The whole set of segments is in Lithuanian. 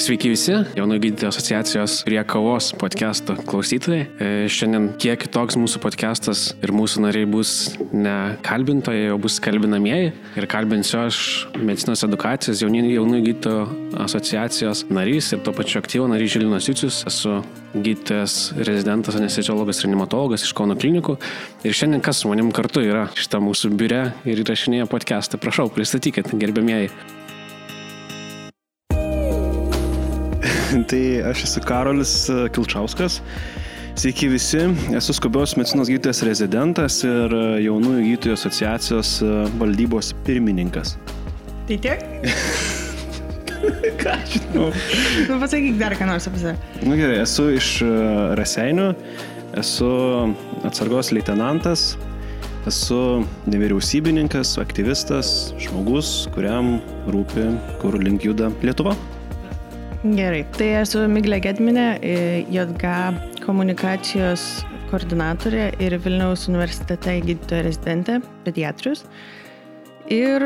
Sveiki visi, jaunų gydytojų asociacijos prie kavos podcast'o klausytojai. E, šiandien kiek kitoks mūsų podcast'as ir mūsų nariai bus ne kalbintojai, o bus kalbinamieji. Ir kalbinsiu aš medicinos edukacijos jaunų, jaunų gydytojų asociacijos narys ir tuo pačiu aktyvo narys Žilinas Jucius. Esu gydytojas, rezidentas, anestesiologas, reanimatologas iš Kauno klinikų. Ir šiandien kas su manim kartu yra šitą mūsų biure ir įrašinėja podcast'ą. Prašau, pristatykit, gerbėmieji. tai aš esu Karolis e, Kilčauskas. Sveiki visi, esu skubios medicinos gydytojas rezidentas ir e, jaunųjų gydytojų asociacijos e, valdybos pirmininkas. Tai tiek? ką žinau. Nu, pasakyk dar ką nors apie save. Na nu, gerai, esu iš Raseinių, esu atsargos leitenantas, esu nevyriausybininkas, aktyvistas, žmogus, kuriam rūpi, kur link juda Lietuva. Gerai, tai esu Miglė Gedminė, JG komunikacijos koordinatorė ir Vilniaus universitete gydytoja rezidentė, pediatrius. Ir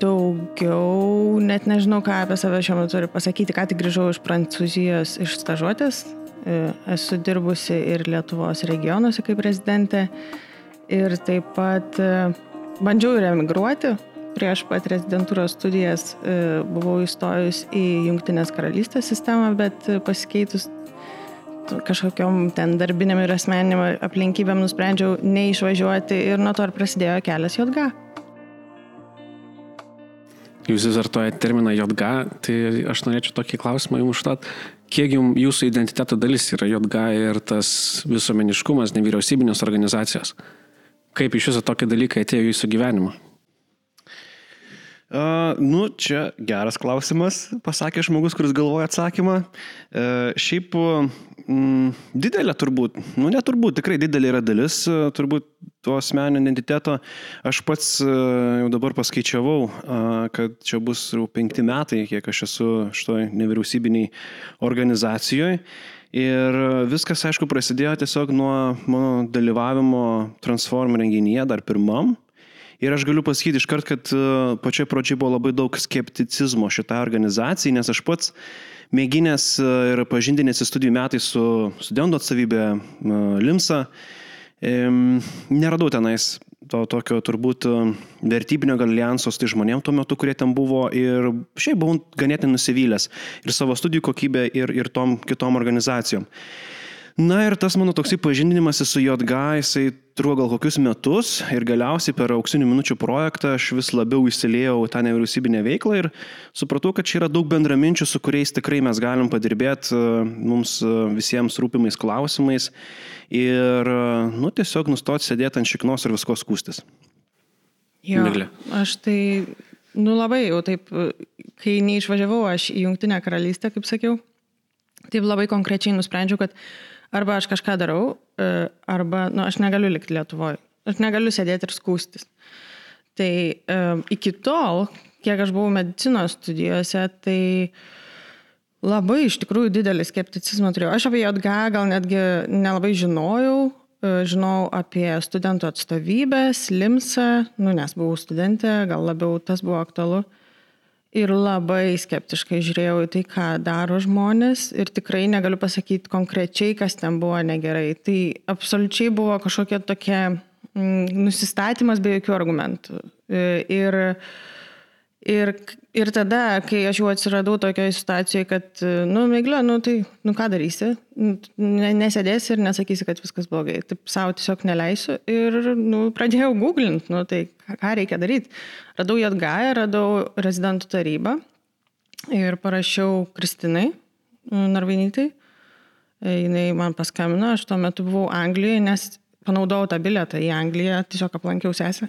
daugiau, net nežinau, ką apie save šiuo metu turiu pasakyti, ką tik grįžau iš Prancūzijos iš stažuotės. Esu dirbusi ir Lietuvos regionuose kaip rezidentė. Ir taip pat bandžiau ir emigruoti, prieš pat rezidentūros studijas e, buvau įstojus į Junktinės karalystės sistemą, bet pasikeitus kažkokiam ten darbiniam ir asmeniniam aplinkybėm nusprendžiau neišvažiuoti ir nuo to ir prasidėjo kelias JG. Jūs vis vartojate terminą JG, tai aš norėčiau tokį klausimą jums užtat. Kiek jums jūsų identiteto dalis yra JG ir tas visuomeniškumas, nevyriausybinės organizacijos? Kaip iš viso tokie dalykai atėjo jūsų gyvenimą? Uh, nu, čia geras klausimas, pasakė žmogus, kuris galvoja atsakymą. Uh, šiaip mm, didelė turbūt, nu neturbūt, tikrai didelė yra dalis, uh, turbūt to asmeninio identiteto. Aš pats jau dabar paskaičiavau, kad čia bus jau penkti metai, kiek aš esu šitoj nevyriausybiniai organizacijoje. Ir viskas, aišku, prasidėjo tiesiog nuo mano dalyvavimo Transform renginyje dar pirmam. Ir aš galiu pasakyti iškart, kad e, pačioj pradžioj buvo labai daug skepticizmo šitai organizacijai, nes aš pats mėginęs e, ir pažindinėsi studijų metais su studentų atstovybė e, Limsa, neradau tenais to tokio turbūt vertybinio alijanso su tai žmonėm tuo metu, kurie ten buvo ir šiaip buvau ganėtinai nusivylęs ir savo studijų kokybę, ir, ir tom kitom organizacijom. Na ir tas mano toksai pažindinimas su JG, jisai truko gal kokius metus ir galiausiai per auksinių minučių projektą aš vis labiau įsiliejau tą nevyriausybinę veiklą ir supratau, kad čia yra daug bendraminčių, su kuriais tikrai mes galim padirbėti e, mums e, visiems rūpimais klausimais ir, e, nu, tiesiog nustoti sėdėti ant šiknos ir visko skūstis. Jo, Miglė. aš tai, nu labai jau taip, kai neišvažiavau aš į Junktinę karalystę, kaip sakiau, taip labai konkrečiai nusprendžiau, kad arba aš kažką darau, e, arba nu, aš negaliu likti Lietuvoje. Aš negaliu sėdėti ir skūstis. Tai um, iki tol, kiek aš buvau medicinos studijose, tai labai iš tikrųjų didelį skepticizmą turėjau. Aš apie JG gal netgi nelabai žinojau, e, žinau apie studentų atstovybės, LIMSą, nu, nes buvau studentė, gal labiau tas buvo aktualu. Uh, ir labai skeptiškai žiūrėjau į tai, ką daro žmonės ir tikrai negaliu pasakyti konkrečiai, kas ten buvo negerai. Tai absoliučiai buvo kažkokia tokia mm, nusistatymas be jokių argumentų. E, ir Ir, ir tada, kai aš jau atsiradau tokioje situacijoje, kad, nu, Miglė, nu, tai, nu, ką darysi? Nesėdėsi ir nesakysi, kad viskas blogai. Taip savo tiesiog neleisiu. Ir, nu, pradėjau googlint, nu, tai ką reikia daryti. Radau Jatgają, radau rezidentų tarybą ir parašiau Kristinai Narvainytai. Jis man paskambino, aš tuo metu buvau Anglijoje, nes panaudojau tą bilietą į Angliją, tiesiog aplankiau sesę.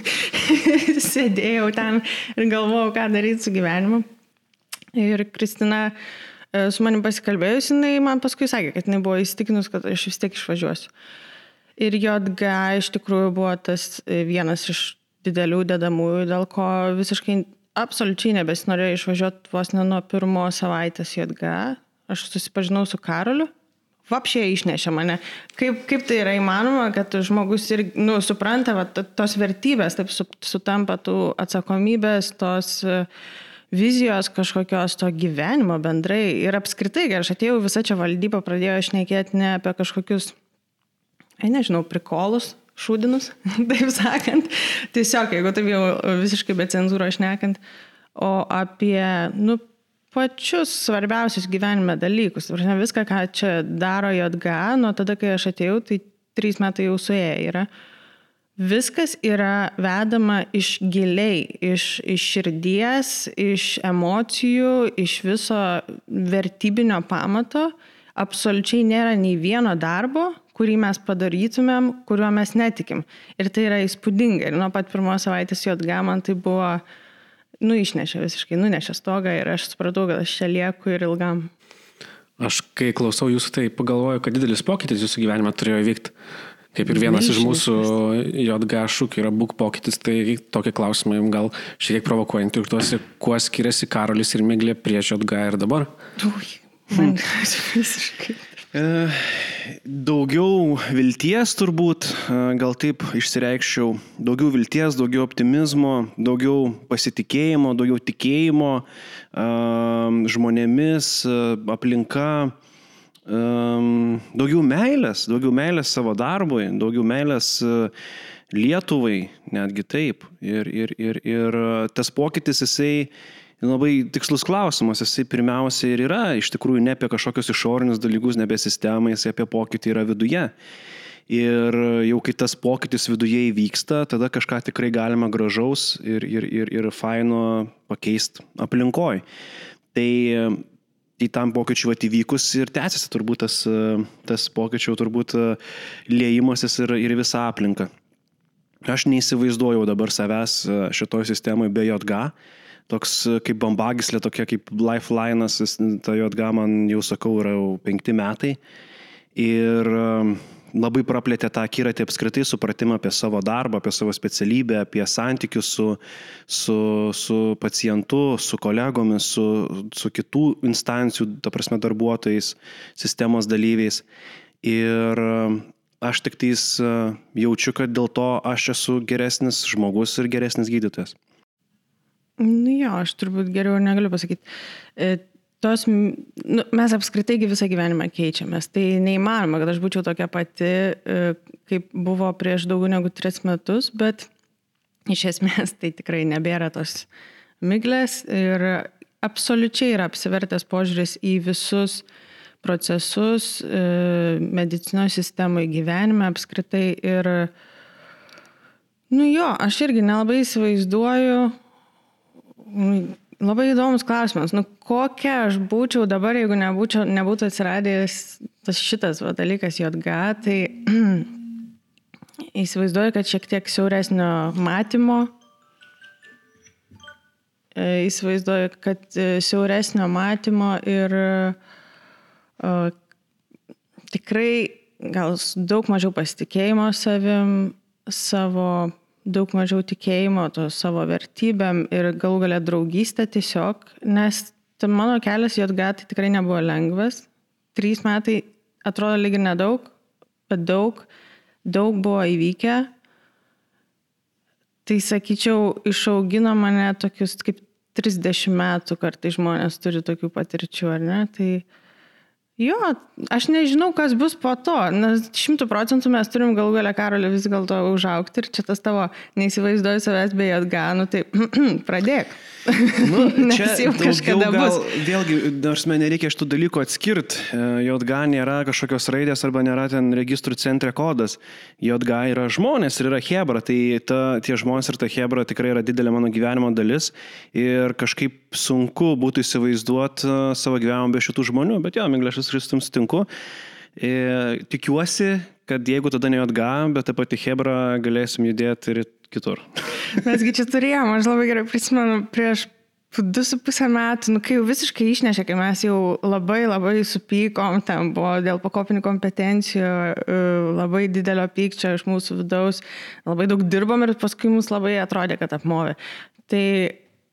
Sėdėjau ten ir galvojau, ką daryti su gyvenimu. Ir Kristina e, su manim pasikalbėjus, jinai man paskui sakė, kad jinai buvo įstikinus, kad aš vis tiek išvažiuosiu. Ir JG iš tikrųjų buvo tas e, vienas iš didelių dedamųjų, dėl ko visiškai absoliučiai nebesinorėjau išvažiuoti vos ne nuo pirmo savaitės JG. Aš susipažinau su Karoliu vapšė išnešė mane. Kaip, kaip tai yra įmanoma, kad žmogus ir nu, supranta va, tos vertybės, taip sutampa tų atsakomybės, tos vizijos kažkokios to gyvenimo bendrai. Ir apskritai, kai aš atėjau visą čia valdybą, pradėjau šnekėti ne apie kažkokius, ai nežinau, prikolus, šūdinus, taip sakant. Tiesiog, jeigu taip jau visiškai be cenzūros šnekant, o apie, nu, pačius svarbiausius gyvenime dalykus. Viską, ką čia daro JGA, nuo tada, kai aš atėjau, tai trys metai jau suėję yra. Viskas yra vedama iš giliai, iš, iš širdies, iš emocijų, iš viso vertybinio pamato. Absoliučiai nėra nei vieno darbo, kurį mes padarytumėm, kuriuo mes netikim. Ir tai yra įspūdinga. Ir nuo pat pirmos savaitės JG man tai buvo, nu, išnešė visiškai, nunešė stogą ir aš supratau, kad aš čia lieku ir ilgam. Aš kai klausau jūsų, tai pagalvoju, kad didelis pokytis jūsų gyvenime turėjo vykti. Kaip ir vienas iš mūsų JG šūkių yra būk pokytis, tai tokie klausimai jums gal šiek tiek provokuojant ir tuosi, kuo skiriasi Karolis ir Miglė prieš JG ir dabar? Ui, man visiškai. E, daugiau vilties turbūt, e, gal taip išsireikščiau, daugiau vilties, daugiau optimizmo, daugiau pasitikėjimo, daugiau tikėjimo e, žmonėmis, aplinka daugiau meilės, daugiau meilės savo darbui, daugiau meilės Lietuvai, netgi taip. Ir, ir, ir, ir tas pokytis, jisai labai tikslus klausimas, jisai pirmiausia ir yra iš tikrųjų ne apie kažkokius išorinius dalykus, nebe sistemai, jisai apie pokytį yra viduje. Ir jau kai tas pokytis viduje įvyksta, tada kažką tikrai galima gražaus ir, ir, ir, ir faino pakeisti aplinkoj. Tai į tam pokyčiu atvykus ir tęsiasi turbūt tas, tas pokyčių turbūt lėjimasis ir, ir visą aplinką. Aš neįsivaizduoju dabar savęs šitoje sistemoje be JG. Toks kaip bambagislė, tokia kaip lifeline'as, ta JG man jau sakau yra jau penkti metai. Ir labai praplėtė tą akiratį apskritai supratimą apie savo darbą, apie savo specialybę, apie santykius su, su, su pacientu, su kolegomis, su, su kitų instancijų, ta prasme, darbuotojais, sistemos dalyviais. Ir aš tik tais jaučiu, kad dėl to aš esu geresnis žmogus ir geresnis gydytojas. Nu jo, aš turbūt geriau negaliu pasakyti. E, tos, nu, mes apskritai visą gyvenimą keičiamės. Tai neįmanoma, kad aš būčiau tokia pati, e, kaip buvo prieš daugiau negu tris metus, bet iš esmės tai tikrai nebėra tos miglės ir absoliučiai yra apsivertęs požiūris į visus procesus e, medicinos sistemoje gyvenime apskritai ir, nu jo, aš irgi nelabai įsivaizduoju, Labai įdomus klausimas. Nu, kokia aš būčiau dabar, jeigu nebūčiau, nebūtų atsiradęs tas šitas va, dalykas JG, tai įsivaizduoju, kad šiek tiek siauresnio matymo. E, įsivaizduoju, kad e, siauresnio matymo ir o, tikrai gal daug mažiau pasitikėjimo savim, savo daug mažiau tikėjimo to savo vertybėm ir galų galę draugystę tiesiog, nes mano kelias JG tai tikrai nebuvo lengvas. Trys metai atrodo lyg ir nedaug, bet daug, daug buvo įvykę. Tai sakyčiau, išaugino mane tokius kaip 30 metų kartai žmonės turi tokių patirčių, ar ne? Tai, Jo, aš nežinau, kas bus po to, nes šimtų procentų mes turim galų galę karolį vis dėlto užaukti ir čia tas tavo neįsivaizduoju savęs bei atganų, tai pradėk. Nu, čia jau kažkada gal, bus. Vėlgi, nors man nereikia šitų dalykų atskirti, e, JG nėra kažkokios raidės arba nėra ten registrų centre kodas. JG yra žmonės ir yra Hebra, tai ta, tie žmonės ir ta Hebra tikrai yra didelė mano gyvenimo dalis ir kažkaip sunku būtų įsivaizduoti e, savo gyvenimą be šitų žmonių, bet jo, Miglė, aš Kristum sutinku. Ir tikiuosi, kad jeigu tada ne JG, bet taip pat į Hebra galėsim judėti ir kitur. Mesgi čia turėjom, aš labai gerai prisimenu, prieš du su pusę metų, nu, kai jau visiškai išnešė, kai mes jau labai labai supykom, ten buvo dėl pakopinių kompetencijų, e, labai didelio pykčio iš mūsų vidaus, labai daug dirbom ir paskui mums labai atrodė, kad apmovė. Tai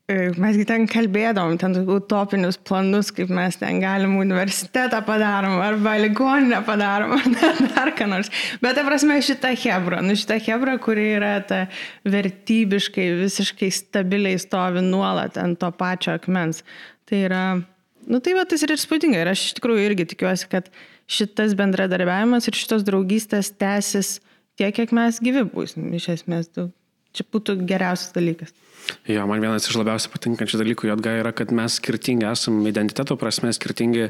mesgi ten kalbėdom, ten utopinius planus, kaip mes ten galim universitetą padarom, arba ligoninę padarom, ar dar ką nors. Bet, ta prasme, šita hebra, nu šita hebra, kuri yra ta vertybiškai, visiškai stabiliai stovi nuolat ant to pačio akmens. Tai yra, nu tai va, tas ir įspūdinga. Ir aš iš tikrųjų irgi tikiuosi, kad šitas bendradarbiavimas ir šitos draugystės tęsis tiek, kiek mes gyvi būsim. Iš esmės, tu, čia būtų geriausias dalykas. Jo, man vienas iš labiausiai patinkančių dalykų JG yra, kad mes skirtingi esame identiteto prasme, skirtingi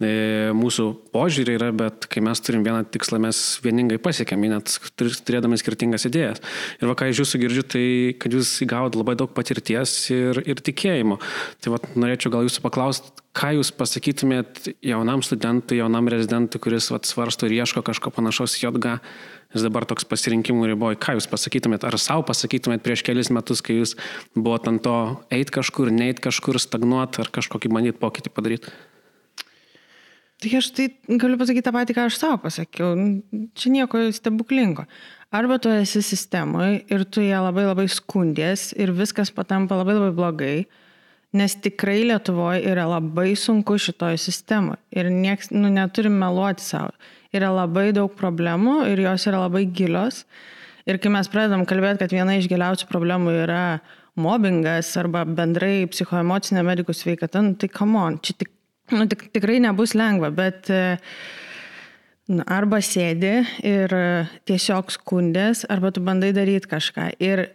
mūsų požiūrį yra, bet kai mes turim vieną tikslą, mes vieningai pasiekėm, net turėdami skirtingas idėjas. Ir va, ką iš jūsų girdžiu, tai kad jūs įgaut labai daug patirties ir, ir tikėjimo. Tai va, norėčiau gal jūsų paklausti, ką jūs pasakytumėt jaunam studentui, jaunam rezidentui, kuris va, svarsto ir ieško kažko panašaus į JG Nes dabar toks pasirinkimų riboji, ką jūs pasakytumėt, ar savo pasakytumėt prieš kelis metus, kai jūs buvote ant to eit kažkur, neit kažkur, stagnuot ar kažkokį bandyt pokytį padaryti? Tai aš tai galiu pasakyti tą patį, ką aš savo pasakiau. Čia nieko stebuklingo. Arba tu esi sistemoje ir tu ją labai labai skundės ir viskas patampa labai labai blogai, nes tikrai Lietuvoje yra labai sunku šitoje sistemoje ir nieks, nu, neturim meluoti savo yra labai daug problemų ir jos yra labai gilios. Ir kai mes pradedam kalbėti, kad viena iš giliausių problemų yra mobbingas arba bendrai psichoemocinė medikų sveikata, nu, tai come on, čia tik, nu, tik, tikrai nebus lengva, bet nu, arba sėdi ir tiesiog skundės, arba tu bandai daryti kažką. Ir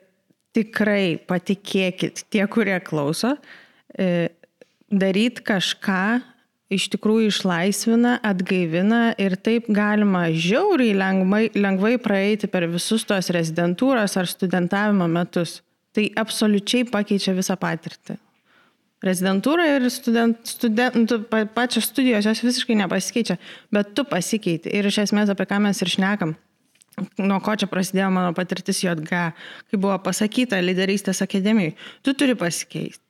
tikrai patikėkit, tie, kurie klauso, e, daryti kažką iš tikrųjų išlaisvina, atgaivina ir taip galima žiauriai lengvai, lengvai praeiti per visus tos rezidentūros ar studentavimo metus. Tai absoliučiai pakeičia visą patirtį. Rezidentūra ir student, studentų pačios studijos jos visiškai nepasikeičia, bet tu pasikeiti. Ir iš esmės apie ką mes ir šnekam. Nuo ko čia prasidėjo mano patirtis JG, kai buvo pasakyta lyderystės akademijai, tu turi pasikeisti.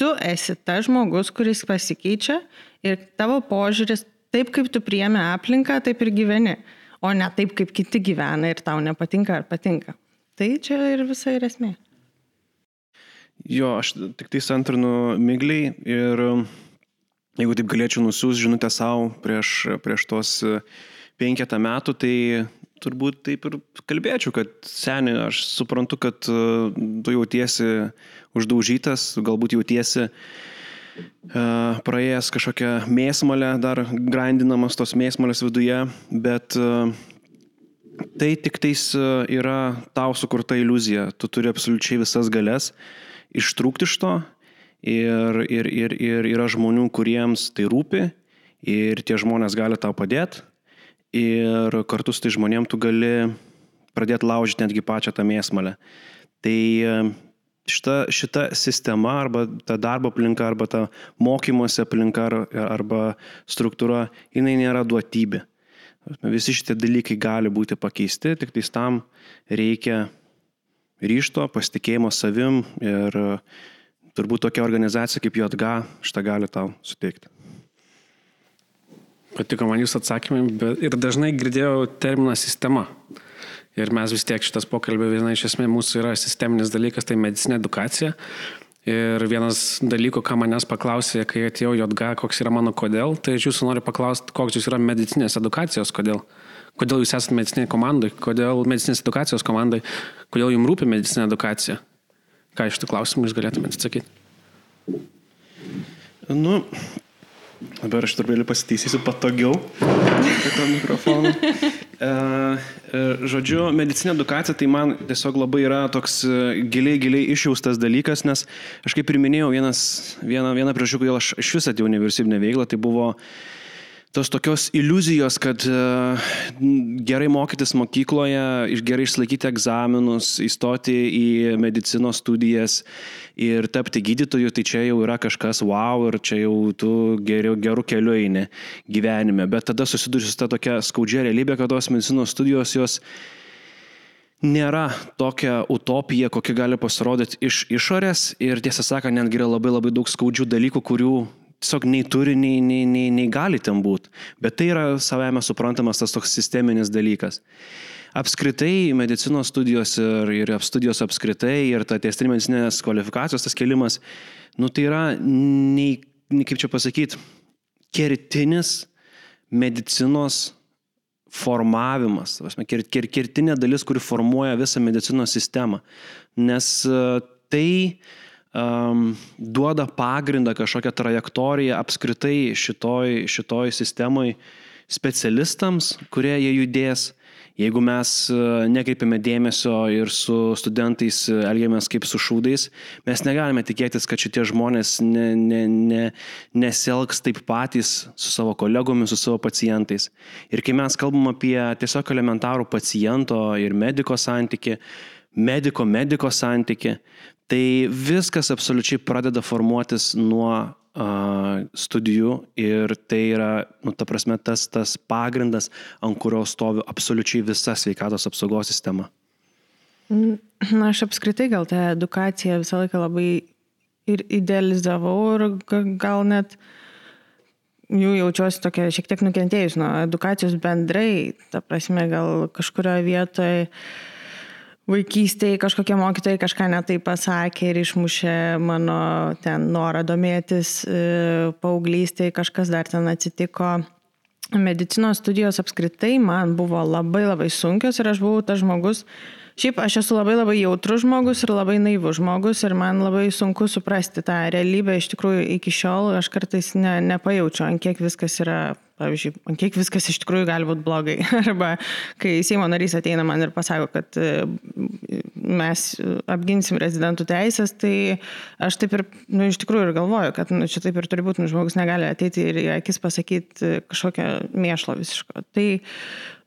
Tu esi tas žmogus, kuris pasikeičia ir tavo požiūris, taip kaip tu priemi aplinką, taip ir gyveni, o ne taip kaip kiti gyvena ir tau nepatinka ar patinka. Tai čia ir visa ir esmė. Jo, aš tik tai antrinu migliai ir jeigu taip galėčiau nusiųs žinutę savo prieš, prieš tos penketą metų, tai turbūt taip ir kalbėčiau, kad seniai, aš suprantu, kad tu jautiesi uždaužytas, galbūt jautiesi uh, praėjęs kažkokią mėsmalę, dar grandinamas tos mėsmalės viduje, bet tai tik tais yra tau sukurta iliuzija. Tu turi absoliučiai visas galės ištrūkti iš to ir, ir, ir, ir yra žmonių, kuriems tai rūpi ir tie žmonės gali tau padėti ir kartu su tai žmonėm tu gali pradėti laužyti netgi pačią tą mėsmalę. Tai šita, šita sistema arba ta darbo aplinka arba ta mokymosi aplinka arba struktūra, jinai nėra duotybė. Visi šitie dalykai gali būti pakeisti, tik tais tam reikia ryšto, pasitikėjimo savim ir turbūt tokia organizacija kaip JOTGA šitą gali tau suteikti. Patiko man jūsų atsakymai, bet ir dažnai girdėjau terminą sistema. Ir mes vis tiek šitas pokalbė viena iš esmė mūsų yra sisteminis dalykas, tai medicinė edukacija. Ir vienas dalykų, ką manęs paklausė, kai atėjau JG, koks yra mano kodėl, tai aš jūsų noriu paklausti, koks jūs yra medicinės edukacijos kodėl. Kodėl jūs esate medicinė komandai, kodėl medicinės edukacijos komandai, kodėl jums rūpi medicinė edukacija. Ką iš tų klausimų jūs galėtumėte atsakyti? Nu, Dabar aš truputėlį pasitaisysiu patogiau to mikrofono. E, e, žodžiu, medicinė edukacija tai man tiesiog labai yra toks e, giliai, giliai išjaustas dalykas, nes aš kaip ir minėjau, vienas, viena, viena priežasčių, kodėl aš iš vis atėjau universitetinę veiklą, tai buvo uh, tos tokios iliuzijos, kad e, gerai mokytis mokykloje, gerai išlaikyti egzaminus, įstoti į medicinos studijas ir tapti gydytoju, tai čia jau yra kažkas wow ir čia jau tu geriau, gerų kelių eini gyvenime. Bet tada susiduri su ta tokia skaudžia realybė, kad tos medicinos studijos jos nėra tokia utopija, kokia gali pasirodyti iš išorės ir tiesą sakant, netgi yra labai labai daug skaudžių dalykų, kurių tiesiog nei turi, nei, nei, nei, nei gali ten būti. Bet tai yra savame suprantamas tas toks sisteminis dalykas. Apskritai medicinos studijos ir, ir studijos apskritai ir ta tiestinė medicinės kvalifikacijos tas kelimas, nu tai yra, nei kaip čia pasakyti, kertinis medicinos formavimas, kertinė dalis, kuri formuoja visą medicinos sistemą. Nes e, tai um, duoda pagrindą kažkokią trajektoriją apskritai šitoj, šitoj sistemai specialistams, kurie jie judės. Jeigu mes e, nekreipiame dėmesio ir su studentais elgiamės kaip su šūdais, mes negalime tikėtis, kad šitie žmonės ne, ne, ne, neselgs taip patys su savo kolegomis, su savo pacientais. Ir kai mes kalbam apie tiesiog elementarų paciento ir mediko santyki, mediko mediko santyki, Tai viskas absoliučiai pradeda formuotis nuo uh, studijų ir tai yra, nu, ta prasme, tas, tas pagrindas, ant kurio stovi absoliučiai visa sveikatos apsaugos sistema. Na, aš apskritai gal tą edukaciją visą laiką labai ir idealizavau ir gal net jų jaučiuosi tokia šiek tiek nukentėjus nuo edukacijos bendrai, ta prasme, gal kažkurioje vietoje vaikystėje kažkokie mokytojai kažką netai pasakė ir išmušė mano ten norą domėtis, e, paauglystėje kažkas dar ten atsitiko. Medicinos studijos apskritai man buvo labai labai sunkios ir aš buvau tas žmogus, Šiaip aš esu labai labai jautrus žmogus ir labai naivus žmogus ir man labai sunku suprasti tą realybę. Iš tikrųjų, iki šiol aš kartais ne, nepajaučiu, ant kiek viskas yra, pavyzdžiui, kiek viskas iš tikrųjų gali būti blogai. Arba kai Seimo narys ateina man ir pasako, kad e, mes apginsim rezidentų teisės, tai aš taip ir, nu, iš tikrųjų ir galvoju, kad nu, čia taip ir turi būti, nu, žmogus negali ateiti ir į akis pasakyti e, kažkokią mėšlo visiško. Tai,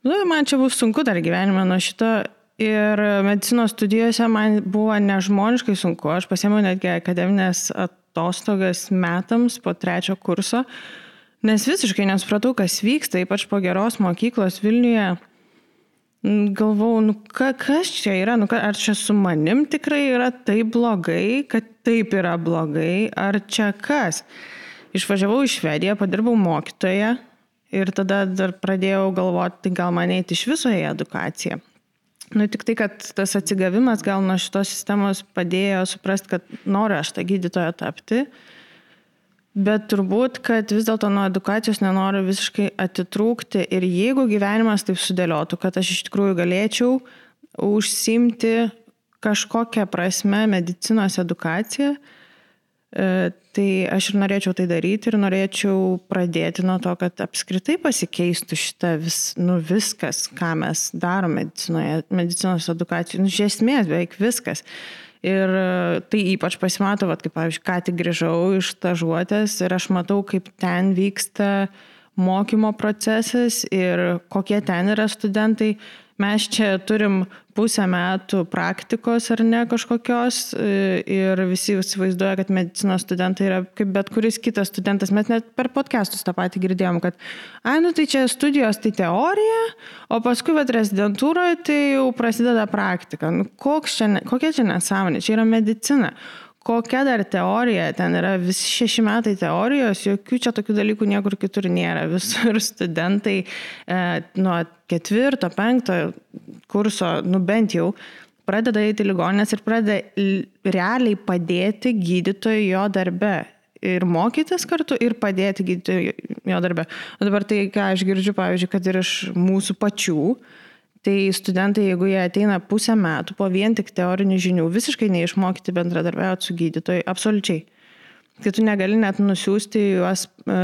nu, man čia bus sunku dar gyvenime nuo šito Ir medicinos studijose man buvo nežmoniškai sunku. Aš pasėmiau netgi akademinės atostogas metams po trečio kurso, nes visiškai nesupratau, kas vyksta, ypač po geros mokyklos Vilniuje. Galvau, nu ka, kas čia yra, nu, ka, ar čia su manim tikrai yra taip blogai, kad taip yra blogai, ar čia kas. Išvažiavau į Švediją, padirbau mokytoje ir tada dar pradėjau galvoti, tai gal man eiti iš viso į edukaciją. Nu, tik tai, kad tas atsigavimas gal nuo šitos sistemos padėjo suprasti, kad noriu aš tą gydytoją tapti, bet turbūt, kad vis dėlto nuo edukacijos nenoriu visiškai atitrūkti ir jeigu gyvenimas taip sudėliotų, kad aš iš tikrųjų galėčiau užsimti kažkokią prasme medicinos edukaciją, E, tai aš ir norėčiau tai daryti ir norėčiau pradėti nuo to, kad apskritai pasikeistų šitą vis, nu, viskas, ką mes darome medicinoje, medicinos edukacijų, nu, iš esmės beveik viskas. Ir e, tai ypač pasimato, vat, kaip pavyzdžiui, ką tik grįžau iš stažuotės ir aš matau, kaip ten vyksta mokymo procesas ir kokie ten yra studentai. Mes čia turim pusę metų praktikos ar ne kažkokios e, ir visi įsivaizduoja, kad medicinos studentai yra kaip bet kuris kitas studentas. Mes net per podcastus tą patį girdėjom, kad, ai, nu tai čia studijos tai teorija, o paskui vat rezidentūroje tai jau prasideda praktika. Nu, čia, kokia čia nesąmonė, čia yra medicina. Kokia dar teorija, ten yra visi šeši metai teorijos, jokių čia tokių dalykų niekur kitur nėra. Visur studentai e, nuo ketvirto, penkto kurso, nu bent jau, pradeda eiti ligoninės ir pradeda realiai padėti gydytojui jo darbe. Ir mokytis kartu, ir padėti gydytojui jo darbe. O dabar tai, ką aš girdžiu, pavyzdžiui, kad ir iš mūsų pačių, uh, Tai studentai, jeigu jie ateina pusę metų po vien tik teorinių žinių, visiškai neišmokyti bendradarbiauti su gydytojai, absoliučiai. Tai tu negali net nusiųsti juos, e,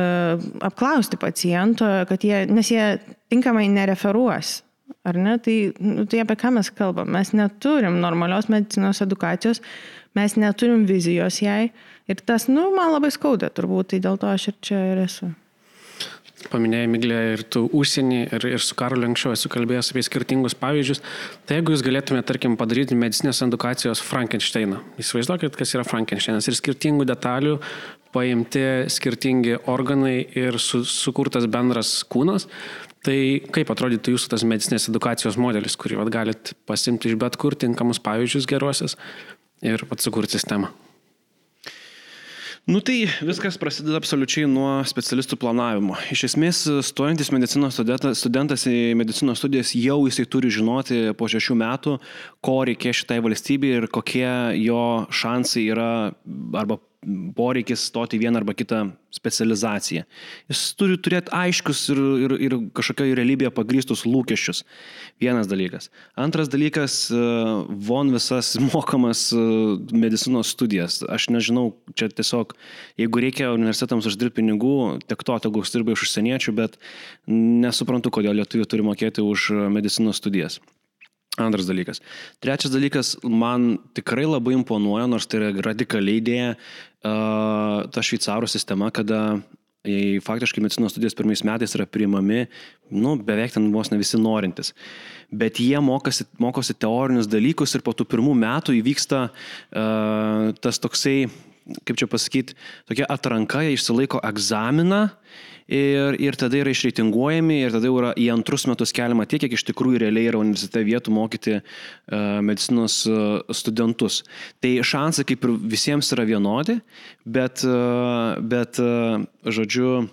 apklausti paciento, jie, nes jie tinkamai nereferuos. Ar ne? Tai, nu, tai apie ką mes kalbam? Mes neturim normalios medicinos edukacijos, mes neturim vizijos jai. Ir tas, nu, man labai skauda turbūt, tai dėl to aš ir čia ir esu. Paminėjai, Miglė, ir tu užsienį, ir, ir su Karoliu anksčiau esu kalbėjęs apie skirtingus pavyzdžius. Tai jeigu jūs galėtumėte, tarkim, padaryti medicinės edukacijos Frankensteiną, įsivaizduokit, kas yra Frankensteinas ir skirtingų detalių paimti skirtingi organai ir su, sukurtas bendras kūnas, tai kaip atrodytų jūsų tas medicinės edukacijos modelis, kurį vat, galit pasimti iš bet kur tinkamus pavyzdžius geruosius ir pat sukurti sistemą? Nu tai viskas prasideda absoliučiai nuo specialistų planavimo. Iš esmės, stojantis medicinos studentas į medicinos studijas jau jisai turi žinoti po šešių metų, ko reikia šitai valstybei ir kokie jo šansai yra arba poreikis stoti vieną arba kitą specializaciją. Jis turi turėti aiškius ir, ir, ir kažkokioje realybėje pagrįstus lūkesčius. Vienas dalykas. Antras dalykas, e, von visas mokamas e, medicinos studijas. Aš nežinau, čia tiesiog, jeigu reikia universitetams uždirbti pinigų, tiek to, tegu uždirba iš užsieniečių, bet nesuprantu, kodėl lietuvių turi mokėti už medicinos studijas. Antras dalykas. Trečias dalykas, man tikrai labai imponuoja, nors tai yra radikaliai idėja, ta šveicarų sistema, kada į faktiškai medicinos studijas pirmais metais yra priimami, nu, beveik ten vos ne visi norintys. Bet jie mokosi, mokosi teorinius dalykus ir po tų pirmų metų įvyksta uh, tas toksai, kaip čia pasakyti, tokia atranka, jie išsilaiko egzaminą ir, ir tada yra išreitinguojami ir tada yra į antrus metus keliama tiek, kiek iš tikrųjų realiai yra universitete vietų mokyti uh, medicinos uh, studentus. Tai šansai kaip ir visiems yra vienodi, bet, uh, bet uh, žodžiu,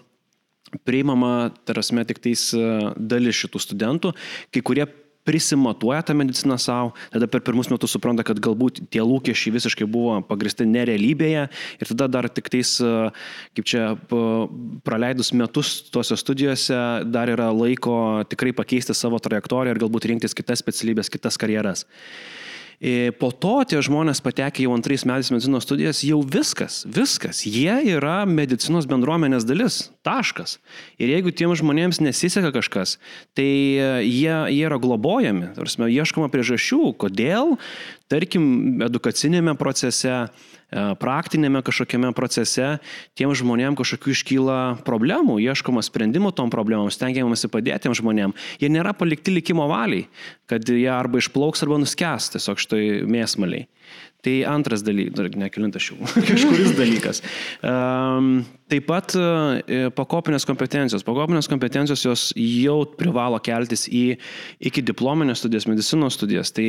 priimama, tarasme, tik tais dalis šitų studentų, kai kurie prisimatuoja tą mediciną savo, tada per pirmus metus supranta, kad galbūt tie lūkesčiai visiškai buvo pagristi nerealybėje ir tada dar tik tais, kaip čia praleidus metus tuose studijose, dar yra laiko tikrai pakeisti savo trajektoriją ir galbūt rinktis kitas specialybės, kitas karjeras. Po to tie žmonės patekę jau antrais metais medicinos studijas, jau viskas, viskas. Jie yra medicinos bendruomenės dalis. Taškas. Ir jeigu tiems žmonėms nesiseka kažkas, tai e, jie, jie yra globojami. Tarsi, ieškoma priežasčių, kodėl, tarkim, edukacinėme procese E, praktinėme kažkokiame procese tiem žmonėm kažkokių iškyla problemų, ieškoma sprendimų tom problemom, stengiamasi padėti tiem žmonėm. Jie nėra palikti likimo valiai, kad jie arba išplauks, arba nuskęs tiesiog štai mėsmaliai. Tai antras dalykas, nekilintas jau, kažkuris dalykas. Um, taip pat uh, pakopinės kompetencijos. Pakopinės kompetencijos jos jau privalo keltis į iki diplominės studijas, medicinos studijas. Tai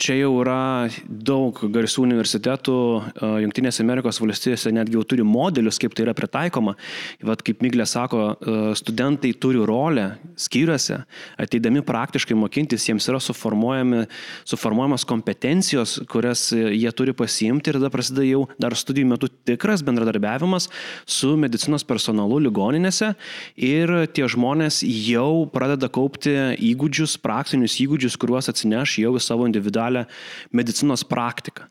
čia jau yra daug garsių universitetų, uh, Junktinėse Amerikos valstijose netgi jau turi modelius, kaip tai yra pritaikoma. Vat kaip Miglė sako, studentai turi rolę skyriuose, ateidami praktiškai mokintis, jiems yra suformuojamas kompetencijos, kurias jie turi pasiimti ir tada prasideda jau dar studijų metu tikras bendradarbiavimas su medicinos personalu ligoninėse ir tie žmonės jau pradeda kaupti įgūdžius, praktinius įgūdžius, kuriuos atsineš jau į savo individualią medicinos praktiką.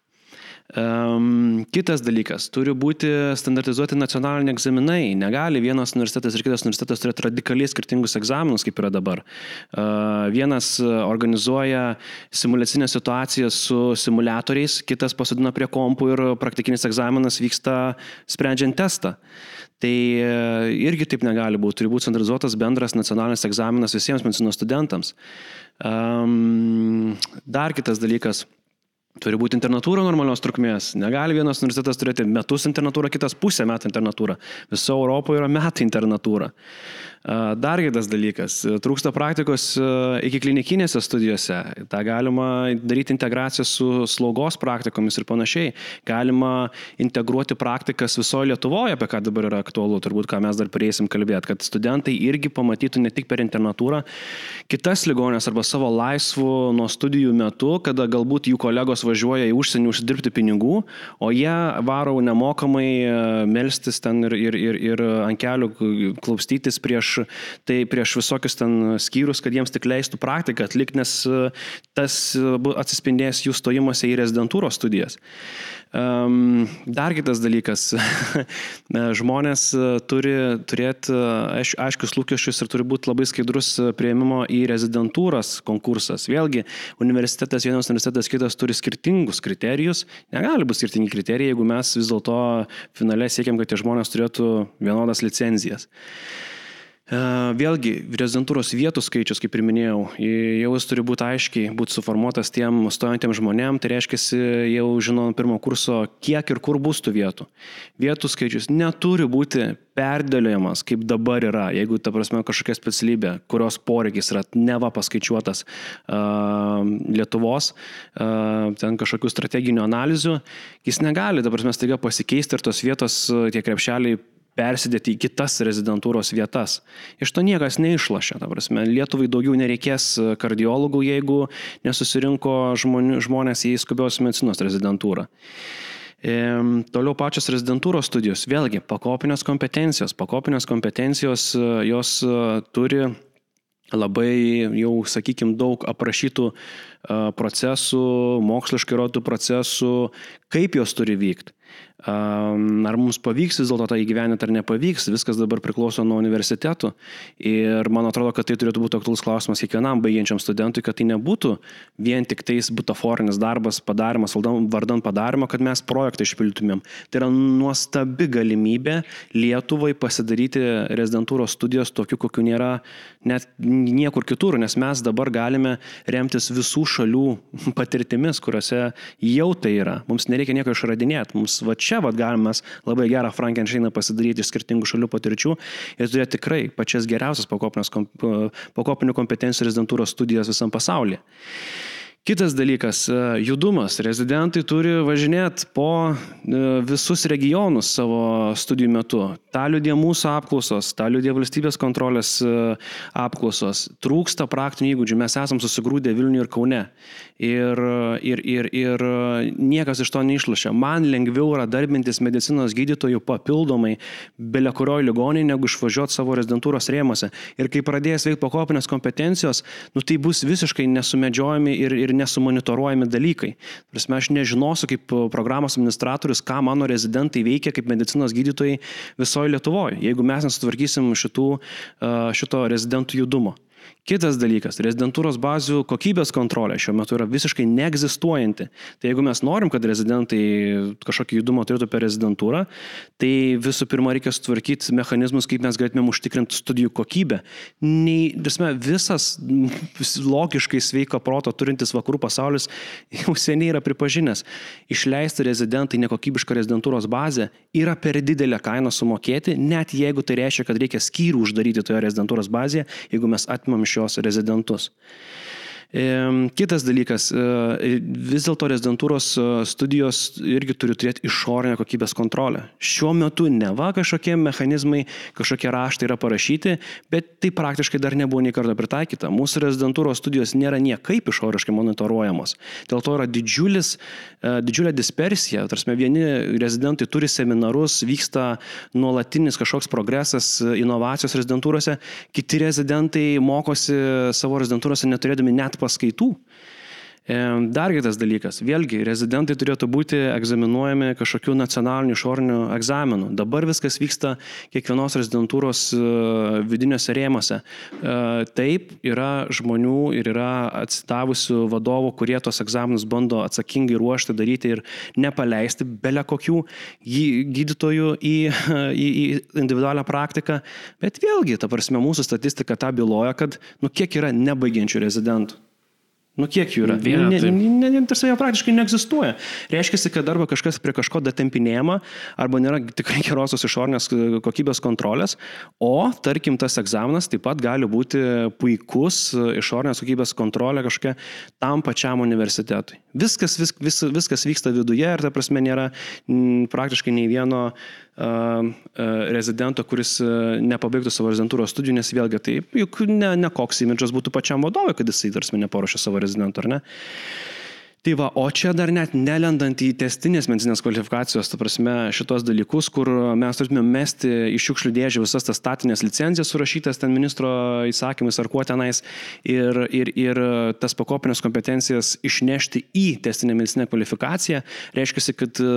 Um, kitas dalykas, turi būti standartizuoti nacionaliniai egzaminai. Negali vienas universitetas ir kitas universitetas turėti radikaliai skirtingus egzaminus, kaip yra dabar. Uh, vienas organizuoja simulacinę situaciją su simulatoriais, kitas pasadina prie kompų ir praktikinis egzaminas vyksta sprendžiant testą. Tai irgi taip negali būti, turi būti standartizuotas bendras nacionalinis egzaminas visiems medicinos studentams. Um, dar kitas dalykas Turi būti internatūra normalios trukmės. Negali vienas universitetas turėti metus internatūrą, kitas pusę metų internatūrą. Viso Europoje yra metai internatūra. Dar kitas dalykas - trūksta praktikos iki klinikinėse studijose. Ta galima daryti integraciją su slaugos praktikomis ir panašiai. Galima integruoti praktikas visoje Lietuvoje, apie ką dabar yra aktualu, turbūt ką mes dar prieisim kalbėti, kad studentai irgi pamatytų ne tik per internatūrą kitas ligonės arba savo laisvų nuo studijų metu, kada galbūt jų kolegos važiuoja į užsienį uždirbti pinigų, o jie varo nemokamai melstis ten ir, ir, ir, ir ant kelių klausytis prieš tai prieš visokius ten skyrius, kad jiems tik leistų praktiką atlikti, nes e, tas e, atsispindės jų stojimuose į rezidentūros studijas. Dar kitas dalykas, žmonės e, turi turėti aiš, aiškius lūkesčius ir turi būti labai skaidrus prieimimo į rezidentūras konkursas. Vėlgi, universitetas, vienas universitetas, kitas turi skirtingus kriterijus. Negali būti skirtingi kriterijai, jeigu mes vis dėlto finale siekiam, kad tie žmonės turėtų vienodas licenzijas. Vėlgi, rezidentūros vietų skaičius, kaip ir minėjau, jau jis turi būti aiškiai, būti suformuotas tiem stojantiems žmonėm, tai reiškia, jau žino pirmo kurso, kiek ir kur bus tų vietų. Vietų skaičius neturi būti perdėliojamas, kaip dabar yra, jeigu, ta prasme, kažkokia specialybė, kurios poreikis yra neva paskaičiuotas uh, Lietuvos, uh, ten kažkokių strateginių analizių, jis negali, ta prasme, staiga pasikeisti ir tos vietos, tie krepšeliai persidėti į kitas rezidentūros vietas. Iš to niekas neišlašia. Prasme, Lietuvai daugiau nereikės kardiologų, jeigu nesusirinko žmonių, žmonės į skubios medicinos rezidentūrą. E, toliau pačios rezidentūros studijos. Vėlgi, pakopinės kompetencijos. Pakopinės kompetencijos jos turi labai jau, sakykime, daug aprašytų procesų, moksliškai rodytų procesų, kaip jos turi vykti. Ar mums pavyks vis dėlto tą įgyveninti ar nepavyks, viskas dabar priklauso nuo universitetų. Ir man atrodo, kad tai turėtų būti aktuolus klausimas kiekvienam baigiančiam studentui, kad tai nebūtų vien tik tais butaforinis darbas, padarimas, vardan padarimo, kad mes projektą išpildytumėm. Tai yra nuostabi galimybė Lietuvai pasidaryti rezidentūros studijos tokių, kokių nėra net niekur kitur, nes mes dabar galime remtis visų šalių patirtimis, kuriuose jau tai yra. Mums nereikia nieko išradinėti, mums va čia va galime labai gerą Frankensteiną pasidaryti iš skirtingų šalių patirčių ir turėti tikrai pačias geriausias pakopinių kompetencijų rezidentūros studijas visam pasaulyje. Kitas dalykas e, - judumas. Rezidentai turi važinėti po e, visus regionus savo studijų metu. Ta liūdė mūsų apklausos, ta liūdė valstybės kontrolės e, apklausos. Trūksta praktinių įgūdžių. Mes esam susigrūdę Vilniuje ir Kaune. Ir, ir, ir, ir niekas iš to neišlašia. Man lengviau yra darbintis medicinos gydytojų papildomai belia kurioje ligoninėje, negu išvažiuoti savo rezidentūros rėmose. Ir kai pradės veikti pakopinės kompetencijos, nu, tai bus visiškai nesumedžiojami ir, ir nesumonitoruojami dalykai. Prasme, aš nežinosiu kaip programos administratorius, ką mano rezidentai veikia kaip medicinos gydytojai visoje Lietuvoje, jeigu mes nesutvarkysim šitų, šito rezidentų judumo. Kitas dalykas - rezidentūros bazių kokybės kontrolė šiuo metu yra visiškai neegzistuojanti. Tai jeigu mes norim, kad rezidentai kažkokį judumą turėtų per rezidentūrą, tai visų pirma reikia sutvarkyti mechanizmus, kaip mes galėtumėm užtikrinti studijų kokybę. Nei, dasme, visas logiškai sveiko proto turintis vakarų pasaulis jau seniai yra pripažinęs. Išleisti rezidentai nekokybišką rezidentūros bazę yra per didelę kainą sumokėti, net jeigu tai reiškia, kad reikia skyrių uždaryti toje rezidentūros bazėje, jeigu mes atimam iš šios rezidentus. Kitas dalykas, e, vis dėlto rezidentūros e, studijos irgi turi turėti išorinę kokybės kontrolę. Šiuo metu ne va kažkokie mechanizmai, kažkokie raštai yra parašyti, bet tai praktiškai dar nebuvo nei kartą pritaikyta. Mūsų rezidentūros studijos nėra niekaip išoriškai monitoruojamos. Dėl to yra didžiulis, e, didžiulė dispersija. Tarsi vieni rezidentai turi seminarus, vyksta nuolatinis kažkoks progresas, inovacijos rezidentūrose, kiti rezidentai mokosi savo rezidentūrose neturėdami net paskaitų. Dar kitas dalykas, vėlgi, rezidentai turėtų būti egzaminuojami kažkokiu nacionaliniu išoriniu egzaminu. Dabar viskas vyksta kiekvienos rezidentūros e, vidiniuose rėmose. E, taip, yra žmonių ir yra atsidavusių vadovų, kurie tos egzaminus bando atsakingai ruošti, daryti ir nepaleisti belė kokių gydytojų į, į, į individualią praktiką. Bet vėlgi, ta prasme, mūsų statistika tą byloja, kad, nu, kiek yra nebaigiančių rezidentų. Nu kiek jų yra? Viena, ne, ne, ne, tarsi jau praktiškai neegzistuoja. Reiškia, kad arba kažkas prie kažko datempinėjama, arba nėra tikrai gerosios išorinės kokybės kontrolės, o tarkim tas egzaminas taip pat gali būti puikus išorinės kokybės kontrolė kažkokia tam pačiam universitetui. Viskas, vis, vis, viskas vyksta viduje ir ta prasme nėra m, praktiškai nei vieno rezidento, kuris nepabaigtų savo rezidentūros studijų, nes vėlgi taip, juk ne, ne koks imidžas būtų pačiam vadovui, kad jisai tarsi neparuošė savo rezidento, ar ne? Tai va, o čia dar net nelendant į testinės medicinės kvalifikacijos, ta prasme, šitos dalykus, kur mes turėtume mesti iš šiukšlių dėžę visas tas statinės licencijas surašytas ten ministro įsakymais ar kuo tenais ir, ir, ir tas pakopinės kompetencijas išnešti į testinę medicinę kvalifikaciją, reiškia, kad e,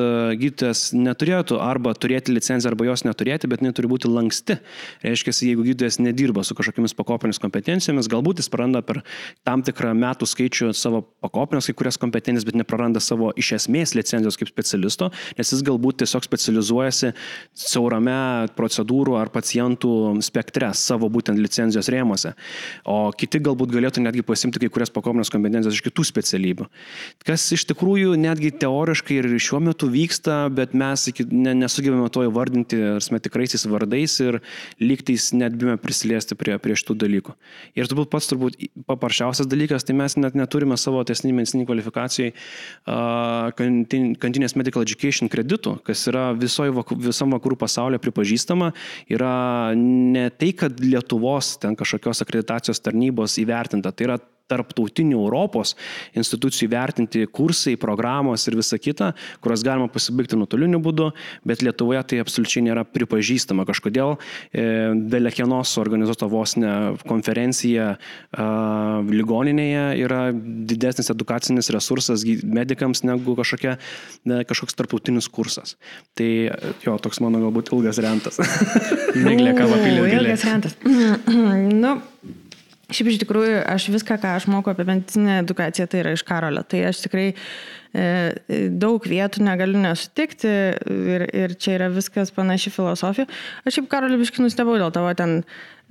gydytojas neturėtų arba turėti licenciją, arba jos neturėti, bet jinai turi būti lanksti. Reiškia, jeigu gydytojas nedirba su kažkokiamis pakopinės kompetencijomis, galbūt jis praranda per tam tikrą metų skaičių savo pakopinės kai kurias kompetencijas kompetencijas, bet nepraranda savo iš esmės licenzijos kaip specialisto, nes jis galbūt tiesiog specializuojasi siaurame procedūrų ar pacientų spektre savo būtent licenzijos rėmose, o kiti galbūt galėtų netgi pasimti kai kurias pakominės kompetencijas iš kitų specialybių. Kas iš tikrųjų netgi teoriškai ir šiuo metu vyksta, bet mes iki, ne, nesugebame to įvardinti, ar tikraisiais vardais ir lygtais net bijome prisiliesti prie, prie šitų dalykų. Ir turbūt pats turbūt paprasčiausias dalykas, tai mes net neturime savo tesnį medicinį kvalifikacijai uh, kantinės medical education kreditų, kas yra visoje visam vakarų pasaulyje pripažįstama, yra ne tai, kad Lietuvos ten kažkokios akreditacijos tarnybos įvertinta, tai yra tarptautinių Europos institucijų vertinti kursai, programos ir visa kita, kurias galima pasibaigti nuotoliniu būdu, bet Lietuvoje tai absoliučiai nėra pripažįstama. Kažkodėl e, Belekienos organizuota vos ne konferencija e, ligoninėje yra didesnis edukacinis resursas medikams negu kažkokia, ne, kažkoks tarptautinis kursas. Tai jo, toks mano galbūt ilgas rentas. Miglė kava pilė. Ilgas rentas. nu, Šiaip iš tikrųjų, aš viską, ką aš moku apie medicinę edukaciją, tai yra iš Karolio. Tai aš tikrai daug vietų negaliu nesutikti ir, ir čia yra viskas panaši filosofija. Aš šiaip Karolio biškai nustebau dėl tavo ten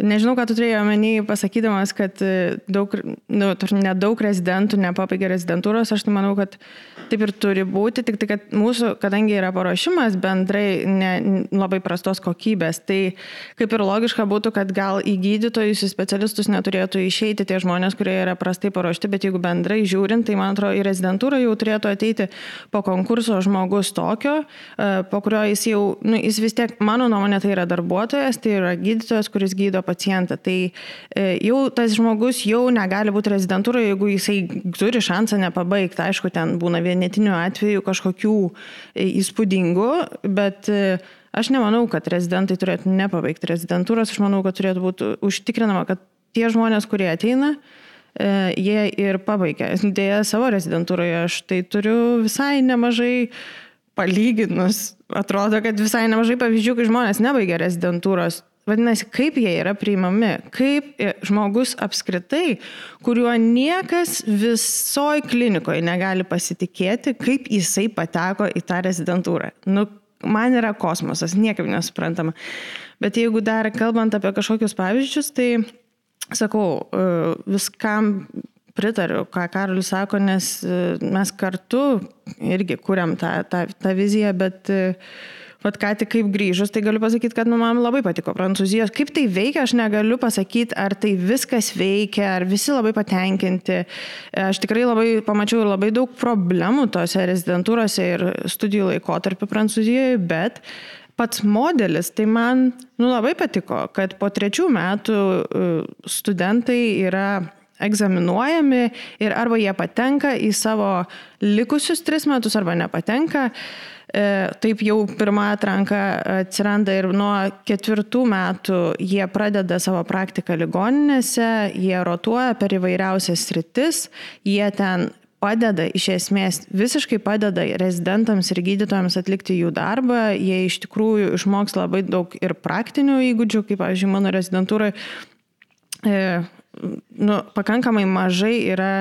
Nežinau, ką tu turėjai omeny, pasakydamas, kad e, daug, nu, nedaug rezidentų nepabaigė rezidentūros. Aš tai manau, kad taip ir turi būti, tik tai, kad mūsų, kadangi yra paruošimas bendrai ne, labai prastos kokybės, tai kaip ir logiška būtų, kad gal į gydytojus, į specialistus neturėtų išeiti tie žmonės, kurie yra prastai paruošti, bet jeigu bendrai žiūrint, tai man atrodo, į rezidentūrą jau turėtų ateiti po konkurso žmogus tokio, e, po kurio jis jau, nu, jis vis tiek, mano nuomonė, tai yra darbuotojas, tai yra gydytojas, kuris gydo pacientą. Tai e, jau tas žmogus jau negali būti rezidentūroje, jeigu jisai turi šansą nepabaigti. Aišku, ten būna vienetinių atvejų kažkokių e, įspūdingų, bet aš nemanau, kad rezidentai turėtų nepabaigti rezidentūros. Aš manau, kad turėtų būti užtikrinama, kad tie žmonės, kurie ateina, jie ir pabaigia. Dėja, savo rezidentūroje aš tai turiu visai nemažai palyginus. Atrodo, kad visai nemažai pavyzdžių, kai žmonės nebaigia rezidentūros, Vadinasi, kaip jie yra priimami, kaip žmogus apskritai, kuriuo niekas visoji klinikoje negali pasitikėti, kaip jisai pateko į tą rezidentūrą. Nu, man yra kosmosas, niekaip nesuprantama. Bet jeigu dar kalbant apie kažkokius pavyzdžius, tai sakau, e, viskam pritariu, ką Karolis sako, nes e, mes kartu irgi kuriam tą, tą, tą viziją, bet uh, Vat ką tik kaip grįžus, tai galiu pasakyti, kad nu, man labai patiko Prancūzijos. Kaip tai veikia, aš negaliu pasakyti, ar tai viskas veikia, ar visi labai patenkinti. Aš tikrai labai pamačiau labai daug problemų tose rezidentūrose ir studijų laikotarpį Prancūzijoje, bet pats modelis, tai man nu, labai patiko, kad po trečių metų e, studentai yra egzaminuojami ir arba jie patenka į savo likusius tris metus, arba nepatenka. E, taip jau pirma atranka atsiranda ir nuo ketvirtų metų jie pradeda savo praktiką ligoninėse, jie rotuoja per įvairiausias sritis, jie ten padeda, iš esmės visiškai padeda rezidentams ir gydytojams atlikti jų darbą, jie iš tikrųjų išmoks labai daug ir praktinių įgūdžių, kaip, pavyzdžiui, mano rezidentūrai e, nu, pakankamai mažai yra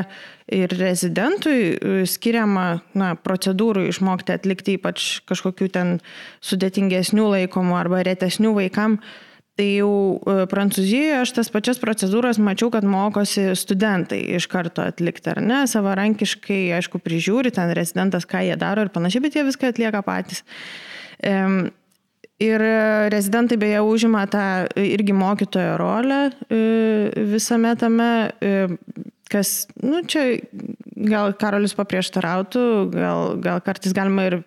ir rezidentui e, skiriama na, procedūrų išmokti atlikti, ypač kažkokių ten sudėtingesnių laikomų arba retesnių vaikam. Tai jau e, Prancūzijoje aš tas pačias procedūras mačiau, kad mokosi studentai iš karto atlikti, ar ne, savarankiškai, aišku, prižiūri ten rezidentas, ką jie daro ir panašiai, bet jie viską atlieka patys. Ir rezidentai beje užima tą irgi mokytojo rolę e, visame tame kas, nu, čia gal Karolis paprieštarautų, gal, gal kartais galima ir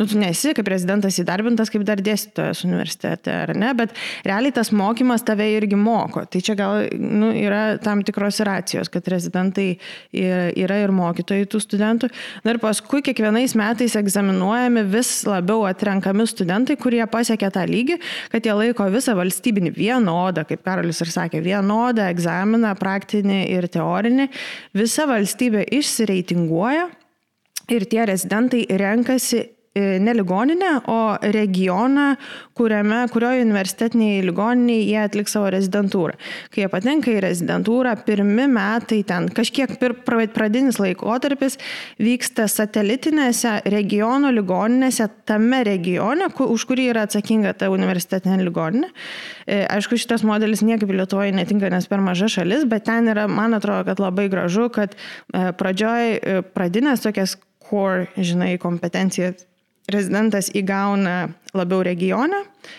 nu, tu nesi kaip prezidentas įdarbintas kaip dar dėstytojas universitete, ar ne, bet realiai tas mokymas tave irgi moko. Tai čia gal nu, yra tam tikros racijos, kad rezidentai yra ir mokytojai tų studentų. Na ir paskui kiekvienais metais egzaminuojami vis labiau atrenkami studentai, kurie pasiekia tą lygį, kad jie laiko visą valstybinį vienodą, kaip Karolis ir sakė, vienodą egzaminą, praktinį ir teorinį. Visa valstybė išsireitinguoja ir tie rezidentai renkasi ne ligoninę, o regioną, kuriame, kurioje universitetiniai ligoniniai jie atliks savo rezidentūrą. Kai jie patenka į rezidentūrą, pirmi metai ten, kažkiek pradinis laikotarpis vyksta satelitinėse regiono ligoninėse, tame regione, už kurį yra atsakinga ta universitetinė ligoninė. E, aišku, šitas modelis niekaip Lietuvoje netinka, nes per maža šalis, bet ten yra, man atrodo, kad labai gražu, kad e, pradžioj pradinės tokias core, žinai, kompetencijas rezidentas įgauna labiau regione,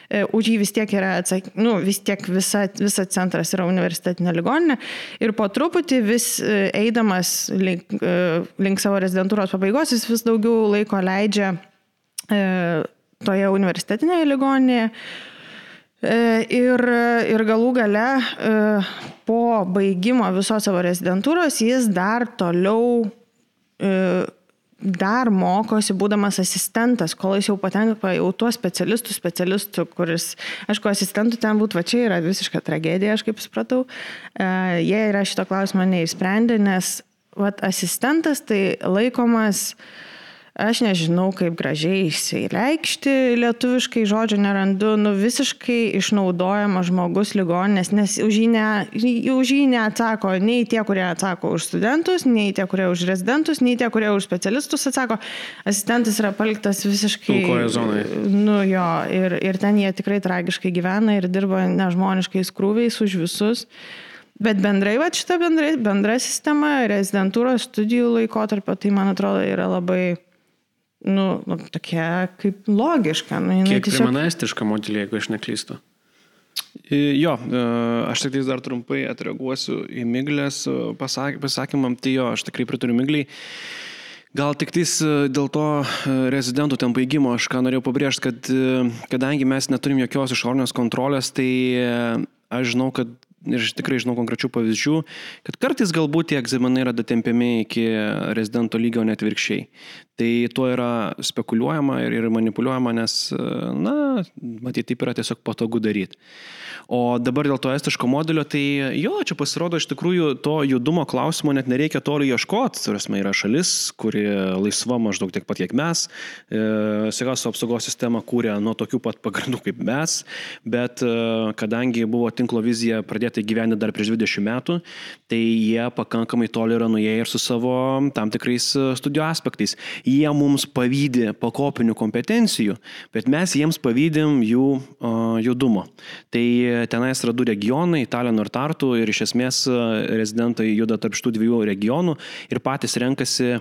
e, už jį vis tiek yra atsak... nu, vis tiek visa, visa centras yra universitetinė ligoninė ir po truputį vis e, eidamas link, e, link savo rezidentūros pabaigos jis vis daugiau laiko leidžia toje universitetinėje ligoninėje. Ir, ir galų gale po baigimo visos savo rezidentūros jis dar toliau dar mokosi, būdamas asistentas, kol jis jau patenka jau tuo specialistų, specialistų, kuris, aišku, asistentų ten būtų, va čia yra visiška tragedija, aš kaip supratau, e, jie yra šito klausimo neįsprendę, nes va, asistentas tai laikomas uh, Aš nežinau, kaip gražiai įsireikšti lietuviškai, žodžio nerandu, nu visiškai išnaudojamas žmogus ligoninės, nes už jį, ne, už jį neatsako nei tie, kurie atsako už studentus, nei tie, kurie už rezidentus, nei tie, kurie už specialistus atsako. Asistentas yra paliktas visiškai... Pilkoje zonoje. Nu jo, ir, ir ten jie tikrai tragiškai gyvena ir dirba nežmoniškais krūviais už visus. Bet bendrai, va šita bendra, bendra sistema, rezidentūros studijų laikotarpio, tai man atrodo yra labai nu, nu, tokia kaip logiška. Nu, Kiek tiesiog... primena estišką modelį, jeigu aš neklystu? Jo, e, aš tik dar trumpai atreaguosiu į Miglės e, pasakymam, tai jo, aš tikrai pritariu Migliai. Gal tik tais e, dėl to rezidentų ten baigimo aš ką norėjau pabrėžti, kad kadangi mes neturim jokios išorinės kontrolės, tai aš žinau, kad ir aš tikrai žinau konkrečių pavyzdžių, kad kartais galbūt tie egzaminai yra datempiami iki rezidento lygio net virkščiai. Tai tuo yra spekuliuojama ir, ir manipuliuojama, nes, na, matyti, taip yra tiesiog patogu daryti. O dabar dėl to estiško modelio, tai jo, čia pasirodo iš tikrųjų to judumo klausimo net nereikia toli ieškoti. Turėsime, yra šalis, kuri laisva maždaug tiek pat, kiek mes. E, Sveikatos apsaugos sistema kūrė nuo tokių pat pagrindų kaip mes, bet e, kadangi buvo tinklo vizija pradėta gyventi dar prieš 20 metų, tai jie pakankamai toli yra nuėję ir su savo tam tikrais e, studijų aspektais. Jie mums pavydė pakopinių kompetencijų, bet mes jiems pavydim jų uh, judumo. Tai tenais yra du regionai - Talino ir Tartu ir iš esmės e, rezidentai juda tarp šitų dviejų regionų ir patys renkasi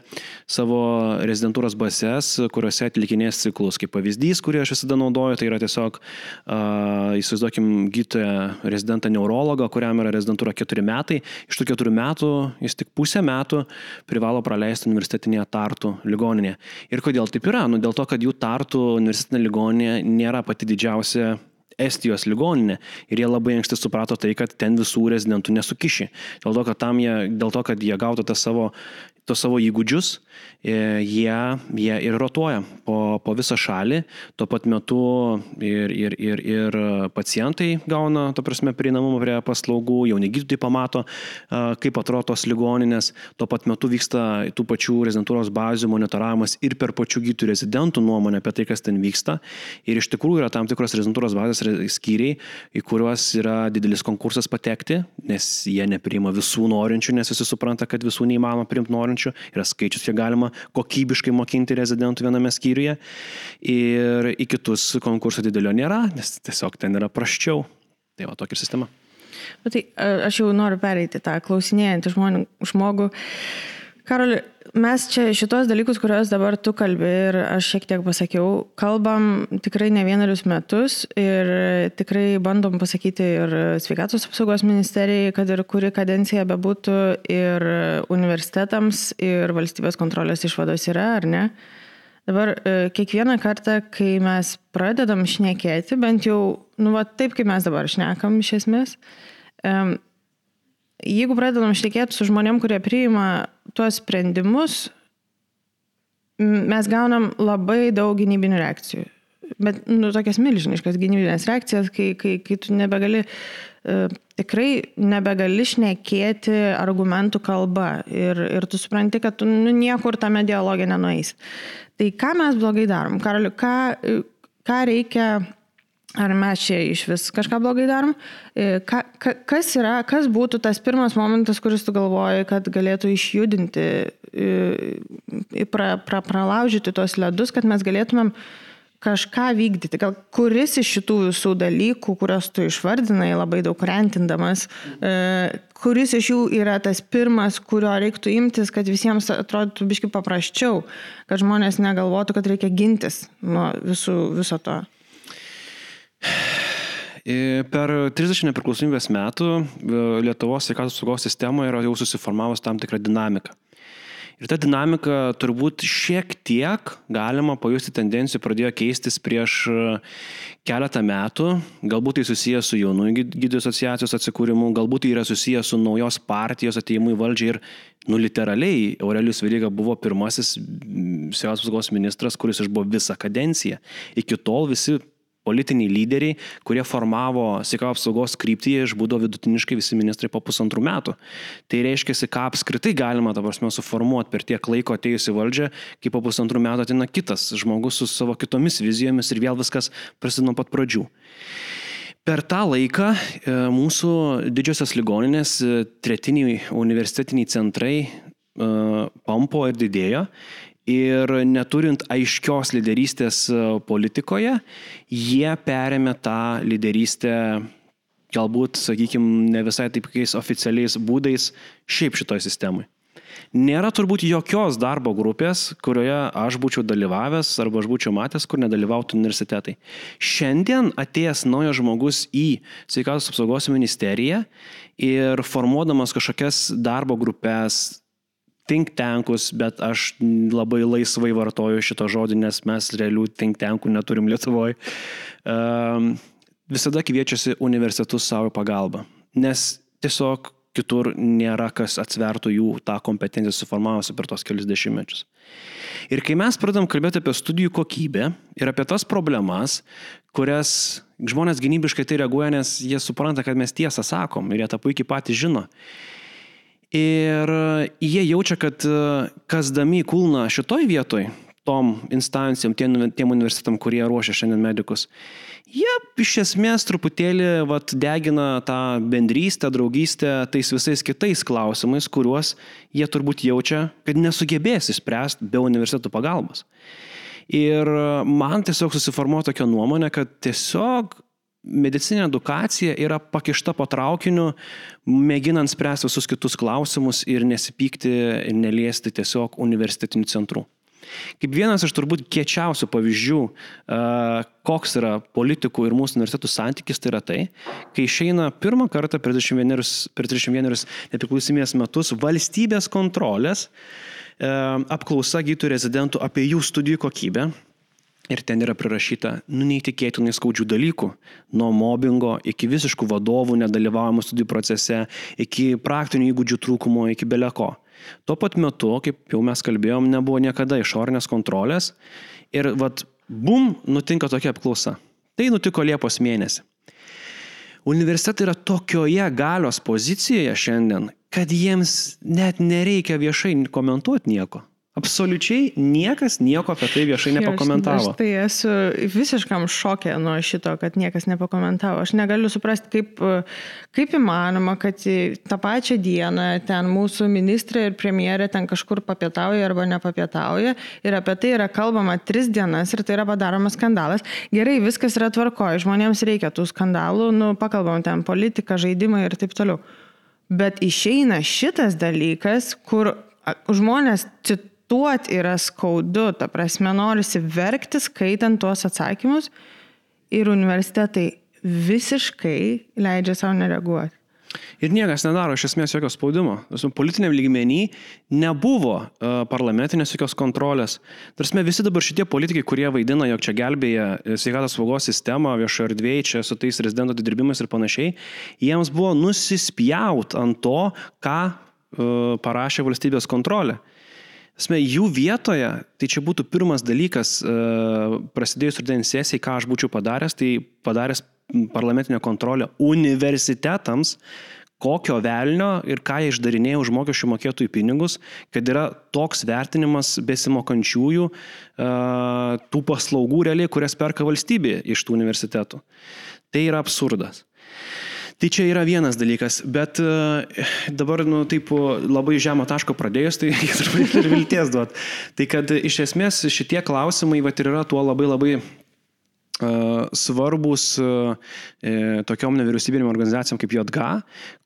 savo rezidentūros bases, kuriuose atlikinės ciklus. Kaip pavyzdys, kurį aš visada naudoju, tai yra tiesiog, uh, įsivaizduokim, gydytoją rezidentą neurologą, kuriam yra rezidentūra keturi metai. Iš tų keturių metų jis tik pusę metų privalo praleisti universitetinėje Tartu ligoninėje. Ir kodėl taip yra? Nu, dėl to, kad jų Tartu universitetinė ligoninė nėra pati didžiausia Estijos ligoninė ir jie labai anksti suprato tai, kad ten visų rezidentų nesukiši. Dėl to, kad, jie, dėl to, kad jie gautų tą savo, tos savo įgūdžius, E, jie, jie ir rotuoja po, po visą šalį, tuo pat metu ir, ir, ir, ir pacientai gauna, to prasme, prieinamumą prie paslaugų, jauni gydytojai pamato, kaip atrodo tos ligoninės, tuo pat metu vyksta tų pačių rezidentūros bazių monitoravimas ir per pačių gydytojų rezidentų nuomonę apie tai, kas ten vyksta. Ir iš tikrųjų yra tam tikros rezidentūros bazės skyriai, į kuriuos yra didelis konkursas patekti, nes jie nepriima visų norinčių, nes visi supranta, kad visų neįmanoma priimti norinčių, yra skaičius, kiek galima kokybiškai mokinti rezidentų viename skyriuje. Ir į kitus konkursų didelio nėra, nes tiesiog ten yra praščiau. Tai va tokia sistema. Bet tai aš jau noriu pereiti tą klausinėjantį žmogų. Karoli, mes čia šitos dalykus, kuriuos dabar tu kalbi ir aš šiek tiek pasakiau, kalbam tikrai ne vienerius metus ir tikrai bandom pasakyti ir sveikatos apsaugos ministerijai, kad ir kuri kadencija bebūtų ir universitetams ir valstybės kontrolės išvados yra, ar ne? Dabar e, kiekvieną kartą, kai mes pradedam šnekėti, bent jau, nu, va, taip kaip mes dabar šnekam iš esmės, jeigu pradedam šnekėti su žmonėm, kurie priima tuos sprendimus, mes gaunam labai daug gynybinių reakcijų. bet nu, tokias milžiniškas gynybinės reakcijas, kai, kai, kai tu nebegali, e, tikrai nebegali šnekėti argumentų kalba ir, ir tu supranti, kad tu nu, niekur tame dialogė nenueisi. Tai ką mes blogai darom? Karaliu, ką, ką reikia Ar mes čia iš vis kažką blogai darom? E, ka, ka, kas yra, kas būtų tas pirmas momentas, kuris tu galvoji, kad galėtų išjudinti, e, pra, pra, pralaužyti tos ledus, kad mes galėtumėm kažką vykdyti. Gal kuris iš šitų visų dalykų, kuriuos tu išvardinai labai daug rentindamas, e, kuris iš jų yra tas pirmas, kurio reiktų imtis, kad visiems atrodytų biški paprasčiau, kad žmonės negalvotų, kad reikia gintis nuo visų, viso to. Per 30 nepriklausomybės metų e, Lietuvos sveikatos saugos sistemoje yra jau susiformavus tam tikra dinamika. Ir ta dinamika turbūt šiek tiek galima pajusti tendencijų pradėjo keistis prieš e, keletą metų. Galbūt tai susijęs su jaunųjų gydytojų asociacijos atsikūrimu, galbūt tai yra susijęs su naujos partijos ateimu į valdžią ir, nu, literaliai, Aurelius Vyryga buvo pirmasis sveikatos apsaugos ministras, kuris išbuvo visą kadenciją. Iki tol visi politiniai lyderiai, kurie formavo sveikatos apsaugos kryptį, išbūdo vidutiniškai visi ministrai po pusantrų metų. Tai reiškia, ką apskritai galima, ta prasme, suformuoti per tiek laiko atėjusi valdžia, kai po pusantrų metų ateina kitas žmogus su savo kitomis vizijomis ir vėl viskas prasideda nuo pat pradžių. Per tą laiką e, mūsų didžiosios ligoninės, e, tretiniai universitetiniai centrai e, pampo ir didėjo Ir neturint aiškios lyderystės e, politikoje, jie perėmė tą lyderystę galbūt, sakykime, ne visai taip kokiais oficialiais būdais šiaip šitoje sistemoje. Nėra turbūt jokios darbo grupės, kurioje aš būčiau dalyvavęs arba aš būčiau matęs, kur nedalyvautų universitetai. Šiandien atėjęs naujas žmogus į sveikatos apsaugos ministeriją ir formuodamas kažkokias darbo grupės, think tankus, bet aš labai laisvai vartoju šito žodį, nes mes realių think tankų neturim Lietuvoje. Um, visada kviečiasi universitetus savo pagalbą, nes tiesiog kitur nėra kas atsvertų jų tą kompetenciją suformavusi per tos kelius dešimtmečius. Ir kai mes pradam kalbėti apie studijų kokybę ir apie tas problemas, kurias žmonės gynybiškai tai reaguoja, nes jie supranta, kad mes tiesą sakom ir jie tą puikiai patys žino. Ir jie jaučia, kad e, kasdami kulną šitoj vietoj, tom instancijom, tiem, tiem universitetam, kurie ruošia šiandien medikus, jie iš esmės truputėlį vat, degina tą bendrystę, draugystę tais visais kitais klausimais, kuriuos jie turbūt jaučia, kad nesugebės įspręsti be universitetų pagalbos. Ir man tiesiog susiformuoja tokia nuomonė, kad tiesiog medicinė edukacija yra pakišta po traukiniu, mėginant spręsti visus kitus klausimus ir nesipykti ir neliesti tiesiog universitetinių centrų. Kaip vienas iš turbūt kiečiausių pavyzdžių, koks yra politikų ir mūsų universitetų santykis, tai yra tai, kai išeina pirmą kartą per 31, per 31 nepriklausomės metus valstybės kontrolės apklausa gydytojų rezidentų apie jų studijų kokybę Ir ten yra prirašyta, nu neįtikėtinai skaudžių dalykų. Nuo mobbingo iki visiškų vadovų nedalyvavimo studijų procese, iki praktinių įgūdžių trūkumo, iki beleko. Tuo pat metu, kaip jau mes kalbėjom, nebuvo niekada išorinės kontrolės. Ir vad, bum, nutinka tokia apklausa. Tai nutiko Liepos mėnesį. Universitetai yra tokioje galios pozicijoje šiandien, kad jiems net nereikia viešai komentuoti nieko. Absoliučiai niekas nieko apie tai viešai nepakomentavo. Aš, aš tai esu visiškam šokė nuo šito, kad niekas nepakomentavo. Aš negaliu suprasti, kaip, kaip įmanoma, kad tą pačią dieną ten mūsų ministrė ir premjerė ten kažkur papietauja arba nepapietauja ir apie tai yra kalbama tris dienas ir tai yra padaromas skandalas. Gerai, viskas yra tvarkoje, žmonėms reikia tų skandalų, nu, pakalbam ten politiką, žaidimą ir taip toliau. Bet išeina šitas dalykas, kur žmonės cituoja tuot yra skaudu, ta prasme, norisi verkti skaitant tuos atsakymus ir universitetai visiškai leidžia savo nereaguoti. Ir niekas nedaro iš esmės jokio spaudimo. Politiniam lygmenį nebuvo uh, parlamentinės jokios kontrolės. Tarsi visi dabar šitie politikai, kurie vaidina, jog čia gelbėja e, sveikatos saugos sistemą, viešo erdvėjai, čia su tais rezidento atidirbimais ir panašiai, jiems buvo nusispjaut ant to, ką uh, parašė valstybės kontrolė. Asme, jų vietoje, tai čia būtų pirmas dalykas, prasidėjus rudens sesijai, ką aš būčiau padaręs, tai padaręs parlamentinę kontrolę universitetams, kokio velnio ir ką jie išdarinėja už mokesčių mokėtojų pinigus, kad yra toks vertinimas besimokančiųjų tų paslaugų realiai, kurias perka valstybė iš tų universitetų. Tai yra absurdas. Tai čia yra vienas dalykas, bet dabar, nu, taip labai žemą taško pradėjus, tai turbūt ir vilties duot. Tai kad iš esmės šitie klausimai, va, ir yra tuo labai labai svarbus e, tokiom nevyriausybinėm organizacijom kaip JGA,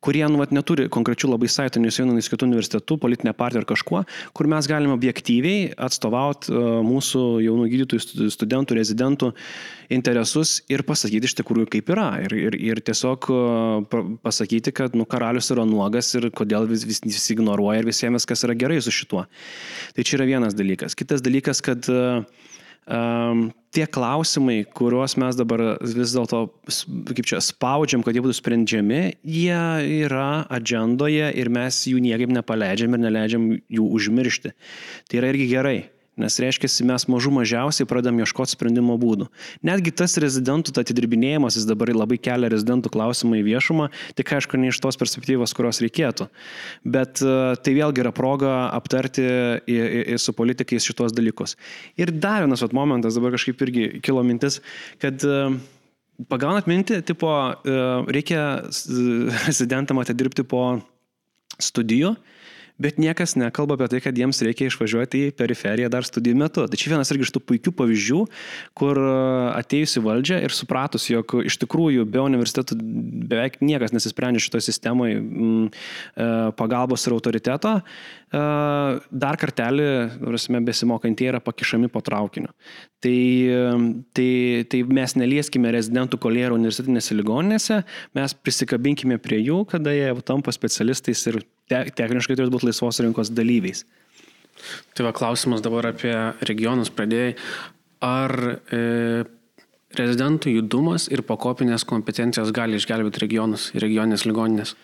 kurie nu, vat, neturi konkrečių labai saitų, nei su vienu, nei su kitu universitetu, politinė partija ar kažkuo, kur mes galime objektyviai atstovauti mūsų jaunų gydytojų, studentų, rezidentų interesus ir pasakyti iš tikrųjų kaip yra. Ir, ir, ir tiesiog pasakyti, kad nu, karalius yra nuogas ir kodėl vis, vis, visi ignoruoja ir visiems viskas yra gerai su šituo. Tai čia yra vienas dalykas. Kitas dalykas, kad uh, um, tie klausimai, kuriuos mes dabar vis dėlto, kaip čia, spaudžiam, kad jie būtų sprendžiami, jie yra agendoje ir mes jų niekaip nepaleidžiam ir neleidžiam jų užmiršti. Tai yra irgi gerai. Nes reiškia, mes mažų mažiausiai pradam ieškoti sprendimo būdų. Netgi tas rezidentų atidirbinėjimas, jis dabar labai kelia rezidentų klausimą į viešumą, tik aišku, ne iš tos perspektyvos, kurios reikėtų. Bet e, tai vėlgi yra proga aptarti į, į, į su politikais šitos dalykus. Ir dar vienas vat, momentas, dabar kažkaip irgi kilo mintis, kad e, pagaunat mintį, tipo, e, reikia rezidentam atidirbti po studijų bet niekas nekalba apie tai, kad jiems reikia išvažiuoti į periferiją dar studijų metu. Tai čia vienas irgi iš tų puikių pavyzdžių, kur atėjusi valdžia ir supratus, jog iš tikrųjų be universitetų beveik niekas nesisprendžia šitoje sistemoje pagalbos ir autoriteto, dar kartelį, prasme, besimokantieji yra pakišami po traukiniu. Tai, tai, tai mes nelieskime rezidentų kolėro universitetinėse ligoninėse, mes prisikabinkime prie jų, kada jie tampa specialistais ir te, techniškai turėtų būti laisvos rinkos dalyviais. Tai va klausimas dabar apie regionus pradėjai. Ar e, rezidentų judumas ir pakopinės kompetencijos gali išgelbėti regionus ir regioninės ligoninės?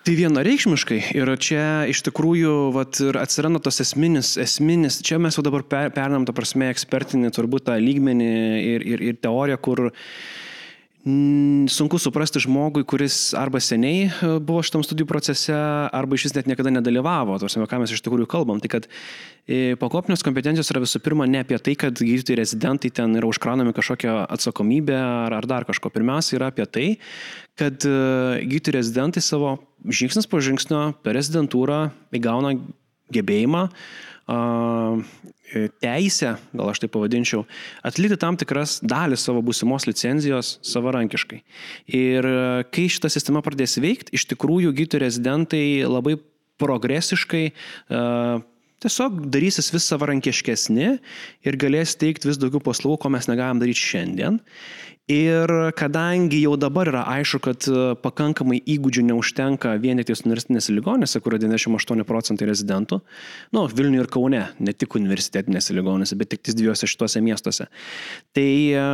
Tai vienareikšmiškai. Ir čia iš tikrųjų vat, ir atsiranda tas esminis, esminis, čia mes jau dabar per, pernam, ta prasme, ekspertinį turbūt tą lygmenį ir, ir, ir teoriją, kur sunku suprasti žmogui, kuris arba seniai e, buvo šitam studijų procese, arba iš vis net niekada nedalyvavo, tarsi, ką mes iš tikrųjų kalbam. Tai kad e, pakopinės kompetencijos yra visų pirma ne apie tai, kad gydytojai rezidentai ten yra užkraunami kažkokią atsakomybę ar, ar dar kažko. Pirmiausia yra apie tai, kad e, gydytojai rezidentai savo žingsnis po žingsnio per rezidentūrą įgauna gebėjimą E, teisę, gal aš tai pavadinčiau, atlikti tam tikras dalis savo būsimos licenzijos savarankiškai. Ir e, kai šita sistema pradės veikti, iš tikrųjų gydytojų rezidentai labai progresiškai uh, tiesiog darysis vis savarankiškesni ir galės teikti vis daugiau paslaugų, ko mes negalim daryti šiandien. Ir kadangi jau dabar yra aišku, kad e, pakankamai įgūdžių neužtenka vien tik universitetinėse ligonėse, kur 98 procentai rezidentų, nu, Vilniuje ir Kaune, ne tik universitetinėse ligonėse, bet tik dviejose šituose miestuose. Tai, e,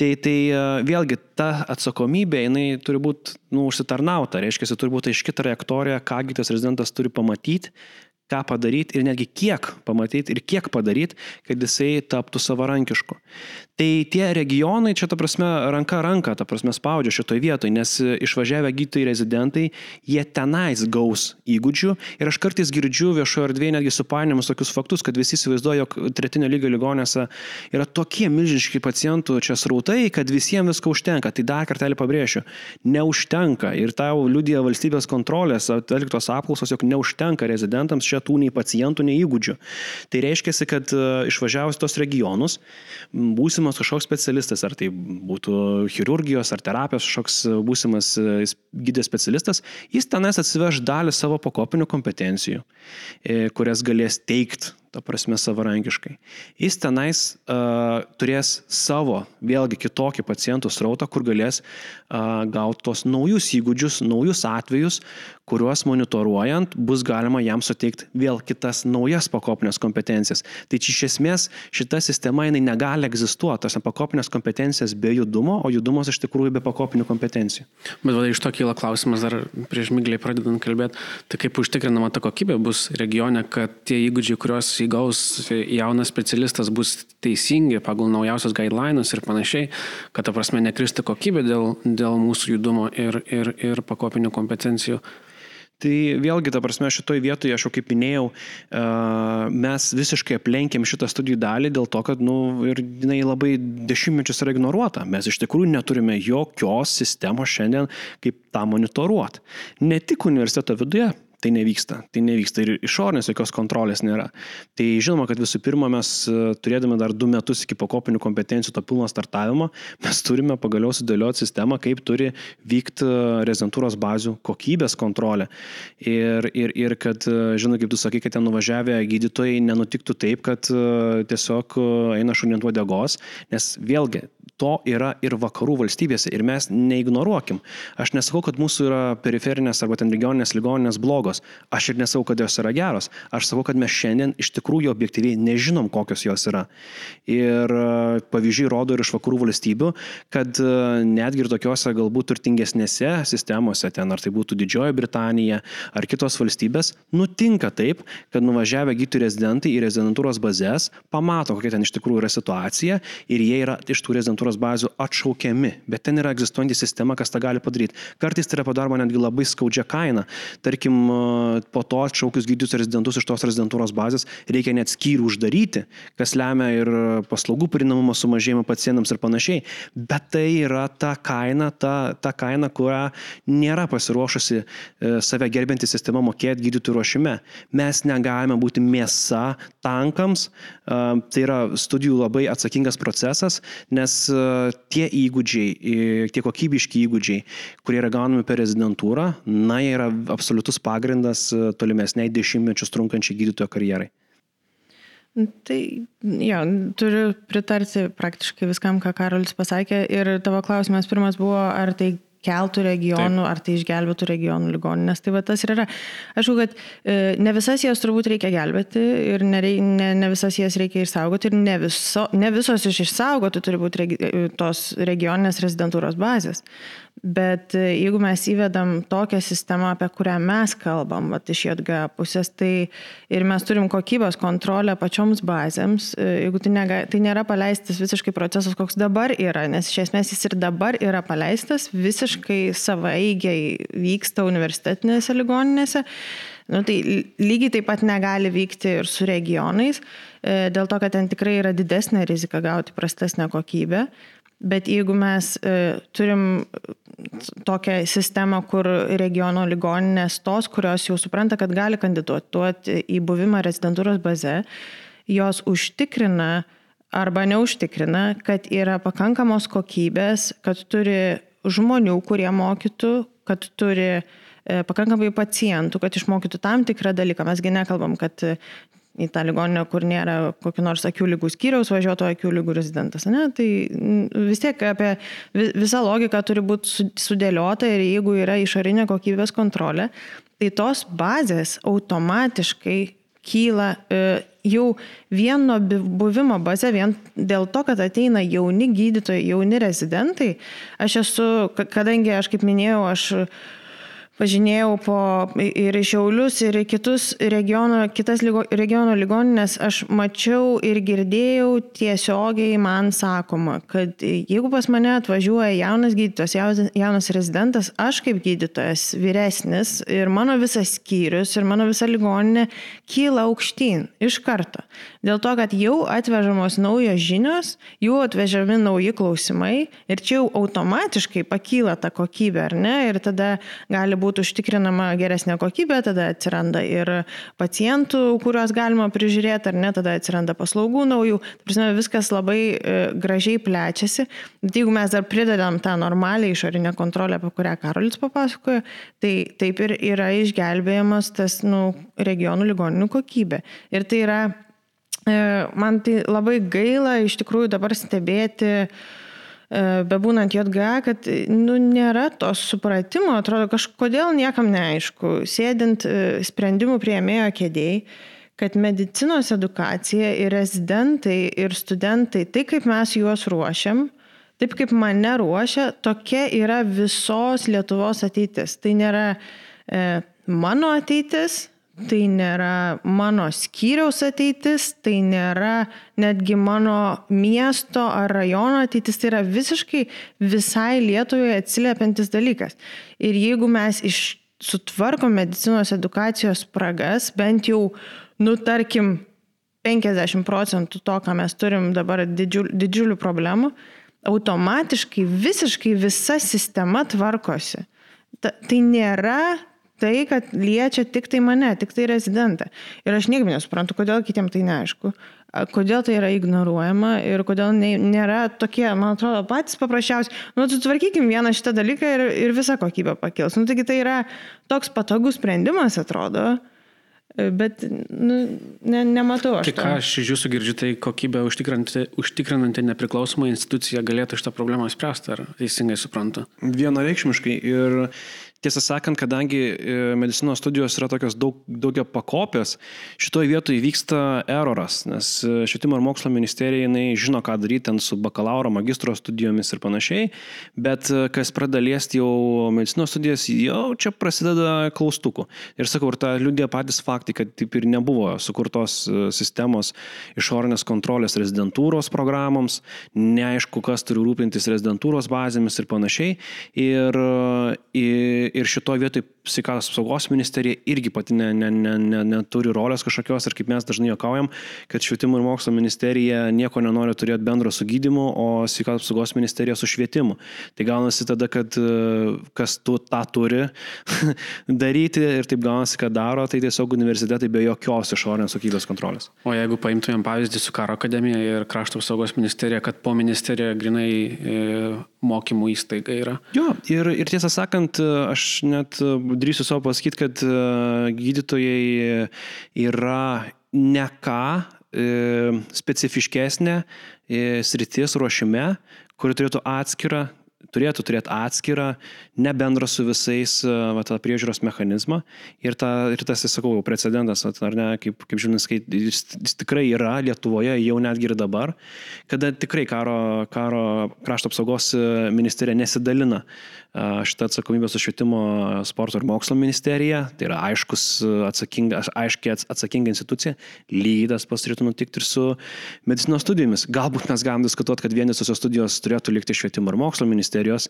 tai, tai e, vėlgi ta atsakomybė, jinai turi būti nu, užsitarnauta, reiškia, turi būti aiški trajektorija, kągi tas rezidentas turi pamatyti, ką padaryti ir netgi kiek pamatyti ir kiek padaryti, kad jisai taptų savarankišku. Tai tie regionai čia, ta prasme, ranka ranka, ta prasme, spaudžia šitoje vietoje, nes išvažiavę gydytojai rezidentai, jie tenais gaus įgūdžių ir aš kartais girdžiu viešoje erdvėje netgi supainiamus tokius faktus, kad visi įsivaizduoja, jog tretinio lygio ligonėse yra tokie milžiniški pacientų čia srautai, kad visiems visko užtenka. Tai dar kartelį pabrėšiu, neužtenka ir tau liudija valstybės kontrolės atliktos apklausos, jog neužtenka rezidentams čia tų nei pacientų, nei įgūdžių. Tai reiškia, kad e, išvažiavus tos regionus, būsimas kažkoks specialistas, ar tai būtų chirurgijos ar terapijos kažkoks būsimas e, gydės specialistas, jis tenais atsiveš dalį savo pakopinių kompetencijų, e, kurias galės teikti ta prasme savarankiškai. Jis tenais uh, turės savo, vėlgi kitokį pacientų srautą, kur galės uh, gauti tos naujus įgūdžius, naujus atvejus, kuriuos monitoruojant bus galima jam suteikti vėl kitas naujas pakopinės kompetencijas. Tai iš esmės šita sistema jinai negali egzistuoti, tos pakopinės kompetencijas be judumo, o judumas iš tikrųjų be pakopinių kompetencijų. Bet va, iš to kyla klausimas dar prieš mygliai pradedant kalbėti, tai kaip užtikrinama ta kokybė bus regione, kad tie įgūdžiai, kuriuos kursai gaus jaunas specialistas bus teisingi pagal naujausias guidelines ir panašiai, kad ta prasme nekristų kokybė dėl, dėl mūsų judumo ir, ir, ir pakopinių kompetencijų. Tai vėlgi, ta prasme, šitoj vietoje, aš jau kaip minėjau, mes visiškai aplenkėm šitą studijų dalį dėl to, kad, na, nu, ir jinai labai dešimtmečius yra ignoruota. Mes iš tikrųjų neturime jokios sistemos šiandien, kaip tą monitoruoti. Ne tik universiteto viduje, Tai nevyksta. Tai nevyksta ir išorinės jokios kontrolės nėra. Tai žinoma, kad visų pirma mes e, turėdami dar du metus iki pakopinių kompetencijų to pilno startavimo, mes turime pagaliau sudėlioti sistemą, kaip turi vykti rezidentūros bazių kokybės kontrolė. Ir, ir, ir kad, e, žinai, kaip tu sakai, kad ten nuvažiavę gydytojai nenutiktų taip, kad e, tiesiog eina šuniant uodegos, nes vėlgi to yra ir vakarų valstybėse ir mes neignoruokim. Aš nesakau, kad mūsų yra periferinės arba ten regioninės ligoninės blogos. Aš ir nesakau, kad jos yra geros. Aš sakau, kad mes šiandien iš tikrųjų objektyviai nežinom, kokios jos yra. Ir e, pavyzdžiai rodo ir iš vakarų valstybių, kad e, netgi ir tokiuose galbūt turtingesnėse sistemose, ten ar tai būtų Didžioji Britanija ar kitos valstybės, nutinka taip, kad nuvažiavę gydytojų rezidentai į rezidentūros bazės pamato, kokia ten iš tikrųjų yra situacija ir jie yra iš tų rezidentūros infrastruktūros bazių atšaukiami, bet ten yra egzistuojanti sistema, kas tą gali padaryti. Kartais tai yra padaroma netgi labai skaudžia kaina. Tarkim, po to atšaukius gydytojus rezidentus iš tos rezidentūros bazės reikia net skyrių uždaryti, kas lemia ir paslaugų prieinamumo sumažėjimą pacientams ir panašiai. Bet tai yra ta kaina, ta, ta kaina, kurią nėra pasiruošusi e, save gerbinti sistema mokėti gydytojų ruošime. Mes negalime būti mėsa tankams, tai yra studijų labai atsakingas procesas, nes tie įgūdžiai, tie kokybiški įgūdžiai, kurie yra gaunami per rezidentūrą, na, jie yra absoliutus pagrindas tolimesniai dešimtmečius trunkančiai gydytojo karjerai. Tai jo, turiu pritarti praktiškai viskam, ką Karolis pasakė. Ir tavo klausimas pirmas buvo, ar tai keltų regionų, Taip. ar tai išgelbėtų regionų ligoninės. Tai va tas ir yra. Aišku, kad e, ne visas jas turbūt reikia gelbėti ir ne, ne, ne visas jas reikia išsaugoti ir ne, viso, ne visos iš išsaugoti turi būti regi, tos regioninės rezidentūros bazės. Bet e, jeigu mes įvedam tokią sistemą, apie kurią mes kalbam, vat, iš JG pusės, tai ir mes turim kokybės kontrolę pačioms bazėms, e, jeigu tai, nega, tai nėra paleistas visiškai procesas, koks dabar yra, nes iš esmės jis ir dabar yra paleistas, visiškai savaigiai vyksta universitetinėse ligoninėse, nu, tai lygiai taip pat negali vykti ir su regionais, e, dėl to, kad ten tikrai yra didesnė rizika gauti prastesnę kokybę. Bet jeigu mes e, turim tokią sistemą, kur regiono ligoninės tos, kurios jau supranta, kad gali kandidatuoti į buvimą rezidentūros baze, jos užtikrina arba neužtikrina, kad yra pakankamos kokybės, kad turi žmonių, kurie mokytų, kad turi e, pakankamai pacientų, kad išmokytų tam tikrą dalyką. Mesgi nekalbam, kad į tą ligoninę, kur nėra kokio nors akių lygų skyriaus, važiuotų akių lygų rezidentas. Ne? Tai vis tiek apie visą logiką turi būti sudėliota ir jeigu yra išorinė kokybės kontrolė, tai tos bazės automatiškai kyla e, jau vien nuo buvimo baze, vien dėl to, kad ateina jauni gydytojai, jauni rezidentai. Aš esu, kadangi aš kaip minėjau, aš važinėjau po ir į Šiaulius, ir į kitus regiono, kitas lygo, regiono ligoninės, aš mačiau ir girdėjau tiesiogiai man sakoma, kad jeigu pas mane atvažiuoja jaunas gydytojas, jaunas, rezidentas, aš kaip gydytojas vyresnis ir mano visas skyrius ir mano visa ligoninė kyla aukštyn iš karto. Dėl to, kad jau atvežamos naujos žinios, jau atvežami nauji klausimai ir čia jau automatiškai pakyla ta kokybė, ar ne? Ir tada gali būti užtikrinama geresnė kokybė, tada atsiranda ir pacientų, kuriuos galima prižiūrėti, ar ne, tada atsiranda paslaugų naujų. Prasme, viskas labai e, gražiai plečiasi. Bet jeigu mes dar pridedam tą normalią išorinę kontrolę, apie kurią Karolis papasakojo, tai taip ir yra išgelbėjamas tas nu, regionų ligoninių kokybė. Ir tai yra E, man tai labai gaila iš tikrųjų dabar stebėti, e, bebūnant JGA, kad nu, nėra to supratimo, atrodo kažkodėl niekam neaišku, sėdint e, sprendimų prieimėjo kėdėjai, kad medicinos edukacija ir rezidentai ir studentai, tai kaip mes juos ruošiam, taip kaip mane ruošia, tokia yra visos Lietuvos ateitis. Tai nėra e, mano ateitis, tai nėra mano skyriaus ateitis, tai nėra netgi mano miesto ar rajono ateitis, tai yra visiškai visai Lietuvoje atsiliepiantis dalykas. Ir jeigu mes iš sutvarkom medicinos edukacijos spragas, bent jau, nu, tarkim, 50 procentų to, ką mes turim dabar didžiul, didžiulių problemų, automatiškai visiškai visa sistema tvarkosi. Ta, tai nėra tai, kad liečia tik tai mane, tik tai rezidentą. Ir aš niekaip nesuprantu, kodėl kitiems tai neaišku, kodėl tai yra ignoruojama ir kodėl nėra tokie, man atrodo, patys paprasčiausi. Nu, sutvarkykim vieną šitą dalyką ir, ir visa kokybė pakils. Nu, taigi tai yra toks patogus sprendimas, atrodo. Bet nu, ne, nematau aš. Tai ką aš iš jūsų girdžiu, tai kokybę užtikrinanti, užtikrinanti nepriklausoma institucija galėtų šitą problemą spręsti, ar teisingai suprantu? Vienareikšmiškai. Ir Tiesą sakant, kadangi e, medicinos studijos yra tokios daug, daugia pakopės, šitoje vietoje vyksta eroras, nes e, švietimo ir mokslo ministerija jinai žino, ką daryti ten su bakalauro, magistro studijomis ir panašiai, bet e, kas pradeda liesti jau medicinos studijas, jau čia prasideda klaustukų. Ir sakau, ir tą liūdė patys faktai, kad taip ir nebuvo sukurtos sistemos išorinės kontrolės rezidentūros programoms, neaišku, kas turi rūpintis rezidentūros bazėmis ir panašiai. Ir, ir ir šitoje vietoje sveikatos apsaugos ministerija irgi pati neturi ne, ne, ne, ne rolės kažkokios ir kaip mes dažnai jokaujam, kad švietimo ir mokslo ministerija nieko nenori turėti bendro su gydymu, o sveikatos apsaugos ministerija su švietimu. Tai gaunasi tada, kad e, kas tu tą turi daryti ir taip gaunasi, kad daro, tai tiesiog universitetai be jokios išorinės kokybės kontrolės. O jeigu paimtumėm pavyzdį su karo akademija ir krašto apsaugos ministerija, kad po ministerija grinai e, mokymų įstaiga yra. Jo, ir, ir tiesą sakant, aš net drįsiu savo pasakyti, kad e, gydytojai yra ne ką e, specifiškesnė e, sritis ruošime, kuri turėtų atskirą turėtų turėti atskirą, ne bendrą su visais va, tą priežiūros mechanizmą. Ir, ta, ir tas, sakau, precedentas, ar ne, kaip, kaip žinai, jis, jis tikrai yra Lietuvoje, jau netgi ir dabar, kada tikrai karo, karo krašto apsaugos ministerija nesidalina šitą atsakomybę su švietimo, sporto ir mokslo ministerija. Tai yra aiškus, atsakinga, aiškiai atsakinga institucija. Lygiai tas pas turėtų nutikti ir su medicinos studijomis. Galbūt mes galim diskutuoti, kad vienos studijos turėtų likti švietimo ir mokslo ministerijos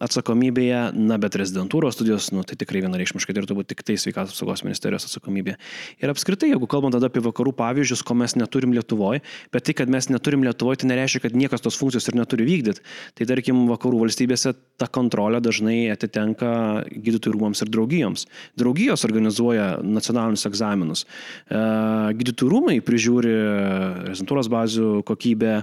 atsakomybėje, na, bet rezidentūros studijos, nu, tai tikrai vienareikšmiškai turėtų būti tik tai sveikatos apsaugos ministerijos atsakomybė. Ir apskritai, jeigu kalbant tada apie vakarų pavyzdžius, ko mes neturim Lietuvoje, bet tai, kad mes neturim Lietuvoje, tai nereiškia, kad niekas tos funkcijos ir neturi vykdyti. Tai tarkim, vakarų valstybėse ta kontrolė dažnai atitenka gydytojų rūmams ir draugijoms. Draugijos organizuoja nacionalinius egzaminus. E, gydytojų rūmai prižiūri rezidentūros bazių kokybę,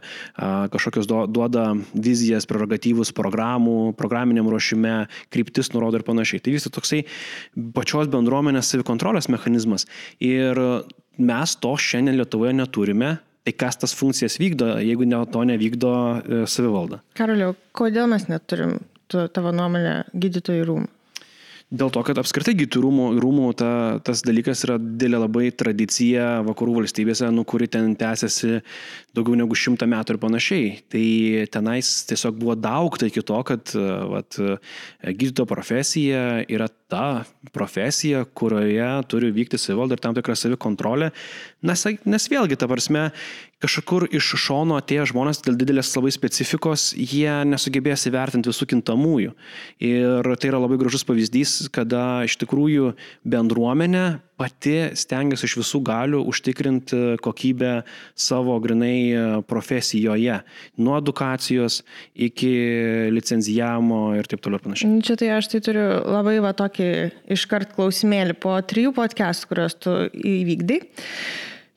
kažkokios duoda vizijas, prerogatyvus programų, programiniam ruošime, kryptis nurodo ir panašiai. Tai tik toksai pačios bendruomenės savikontrolės mechanizmas. Ir mes to šiandien Lietuvoje neturime, Tai kas tas funkcijas vykdo, jeigu ne, to nevykdo e, savivalda? Karaliau, kodėl mes neturim tavo nuomonė gydytojų rūmų? Dėl to, kad apskritai gytų rūmų, rūmų ta, tas dalykas yra didelė labai tradicija vakarų valstybėse, nu, kuri ten tęsiasi daugiau negu šimtą metų ir panašiai. Tai tenais tiesiog buvo daug tai iki to, kad vat, gydytojo profesija yra ta profesija, kurioje turi vykti savivalda ir tam tikra savikontrolė. Nes, nes vėlgi, ta prasme, kažkur iš šono atėję žmonės dėl didelės labai specifikos, jie nesugebės įvertinti visų kintamųjų. Ir tai yra labai gražus pavyzdys, kada iš tikrųjų bendruomenė pati stengiasi iš visų galių užtikrinti kokybę savo grinai profesijoje. Nuo edukacijos iki licenzijamo ir taip toliau ir panašiai. Nu, čia tai aš tai turiu labai va tokį iškart klausimėlį po trijų podcastų, kuriuos tu įvykdai.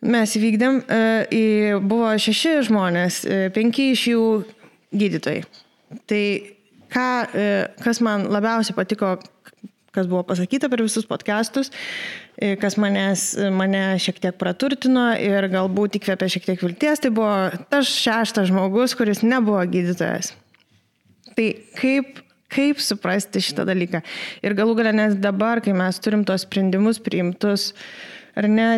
Mes įvykdėm, e, buvo šeši žmonės, e, penki iš jų gydytojai. Tai ką, e, kas man labiausiai patiko, kas buvo pasakyta per visus podcastus, kas manęs, mane šiek tiek praturtino ir galbūt įkvėpė šiek tiek vilties, tai buvo tas šeštas žmogus, kuris nebuvo gydytojas. Tai kaip, kaip suprasti šitą dalyką? Ir galų galę, nes dabar, kai mes turim tos sprendimus priimtus, uh, ar ne,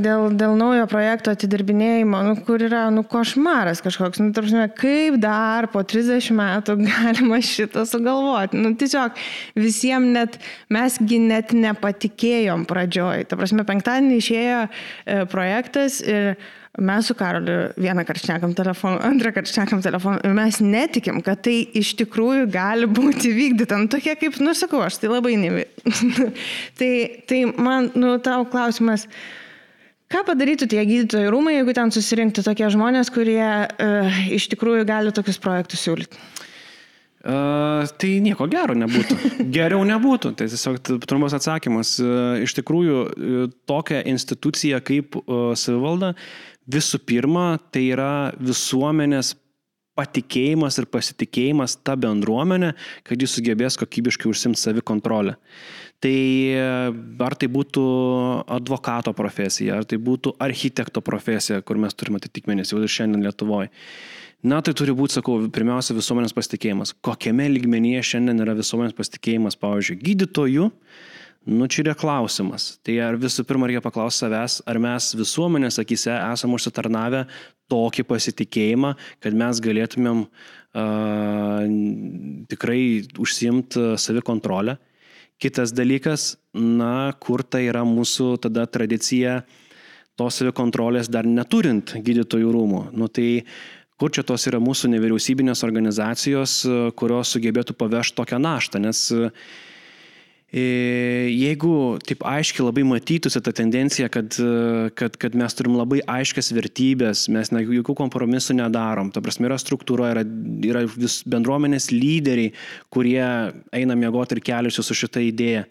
dėl, dėl naujo projekto atidirbinėjimo, nu, kur yra, nu, košmaras kažkoks, nu, tarsi, kaip dar po 30 metų galima šitą sugalvoti. Nu, tiesiog visiems net, mesgi net nepatikėjom pradžioj. Ta prasme, penktadienį išėjo e, projektas ir Mes su Karoliu vieną kartą šnekam telefonu, antrą kartą šnekam telefonu ir mes netikim, kad tai iš tikrųjų gali būti vykdyta. Nu, tokie kaip, nu, sakau, aš tai labai nevi. tai, tai man, nu, tau klausimas, ką padarytų tie gydytojų rūmai, jeigu ten susirinktų tokie žmonės, kurie uh, iš tikrųjų gali tokius projektus siūlyti? Uh, tai nieko gero nebūtų. Geriau nebūtų. Tai tiesiog trumpas atsakymas. Uh, iš tikrųjų, uh, tokia institucija kaip savivalda visų pirma, tai yra visuomenės patikėjimas ir pasitikėjimas ta bendruomenė, kad jis sugebės kokybiškai užsimti savikontrolę. Tai ar tai būtų advokato profesija, ar tai būtų architekto profesija, kur mes turime atitikmenis jau ir šiandien Lietuvoje. Na, tai turi būti, sakau, pirmiausia visuomenės pasitikėjimas. Kokiame lygmenyje šiandien yra visuomenės pasitikėjimas, pavyzdžiui, gydytojų, Nu, čia yra klausimas. Tai ar visų pirma reikia paklausti savęs, ar mes visuomenės akise esame užsitarnavę tokį pasitikėjimą, kad mes galėtumėm uh, tikrai užsimti savikontrolę. Kitas dalykas, na, kur tai yra mūsų tada tradicija tos savikontrolės dar neturint gydytojų rūmų. Nu, tai kur čia tos yra mūsų nevyriausybinės organizacijos, kurios sugebėtų pavežti tokią naštą, nes uh, Jeigu taip aiškiai labai matytųsi ta tendencija, kad, kad, kad mes turim labai aiškias vertybės, mes ne, jokių kompromisų nedarom, ta prasme yra struktūra, yra, yra vis bendruomenės lyderiai, kurie eina miegoti ir keliasi su šitą idėją.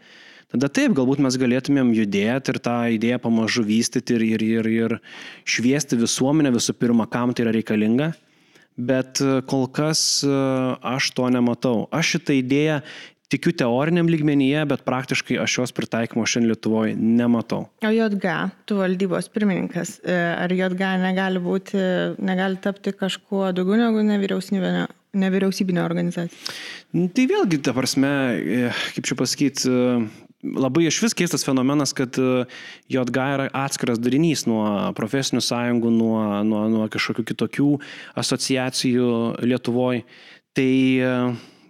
Tada taip, galbūt mes galėtumėm judėti ir tą idėją pamažu vystyti ir, ir, ir, ir šviesti visuomenę visų pirma, kam tai yra reikalinga. Bet kol kas aš to nematau. Aš šitą idėją tikiu teoriniam lygmenyje, bet praktiškai aš jos pritaikymo šiandien Lietuvoje nematau. O JG, tu valdybos pirmininkas, e, ar JG negali būti, negali tapti kažkuo daugiau negu nevyriausybinė, nevyriausybinė organizacija? Nu, tai vėlgi, ta prasme, e, kaip čia pasakyti, e, labai iš vis keistas fenomenas, kad JG yra atskiras darinys nuo profesinių sąjungų, nuo, nuo, nuo kažkokių kitokių asociacijų Lietuvoje. Tai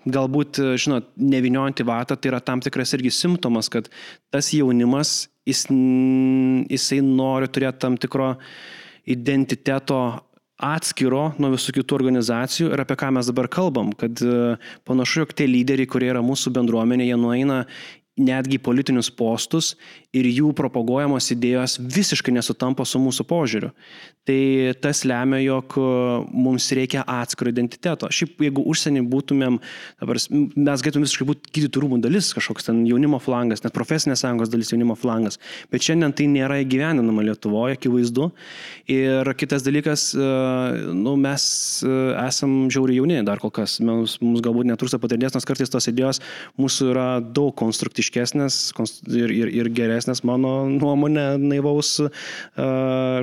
galbūt, žinot, neviniojant į vatą, tai yra tam tikras irgi simptomas, kad tas jaunimas, jis, jisai nori turėti tam tikro identiteto atskiro nuo visų kitų organizacijų ir apie ką mes dabar kalbam, kad panašu, jog tie lyderiai, kurie yra mūsų bendruomenė, jie nueina netgi politinius postus ir jų propaguojamos idėjos visiškai nesutampa su mūsų požiūriu. Tai tas lemia, jog e, mums reikia atskiro identiteto. Šiaip jeigu užsienį būtumėm, dabar mes galėtume visiškai būti gydytojų rūmų dalis, kažkoks ten jaunimo flangas, net profesinės sąjungos dalis jaunimo flangas, bet šiandien tai nėra įgyvendinama Lietuvoje, akivaizdu. Ir kitas dalykas, e, nu, mes e, esam žiauriai jauni dar kol kas, mums, mums galbūt netrūksta patirties, nes kartais tos idėjos mūsų yra daug konstruktyvesnės kritiškesnės ir, ir, ir geresnės mano nuomonė naivaus,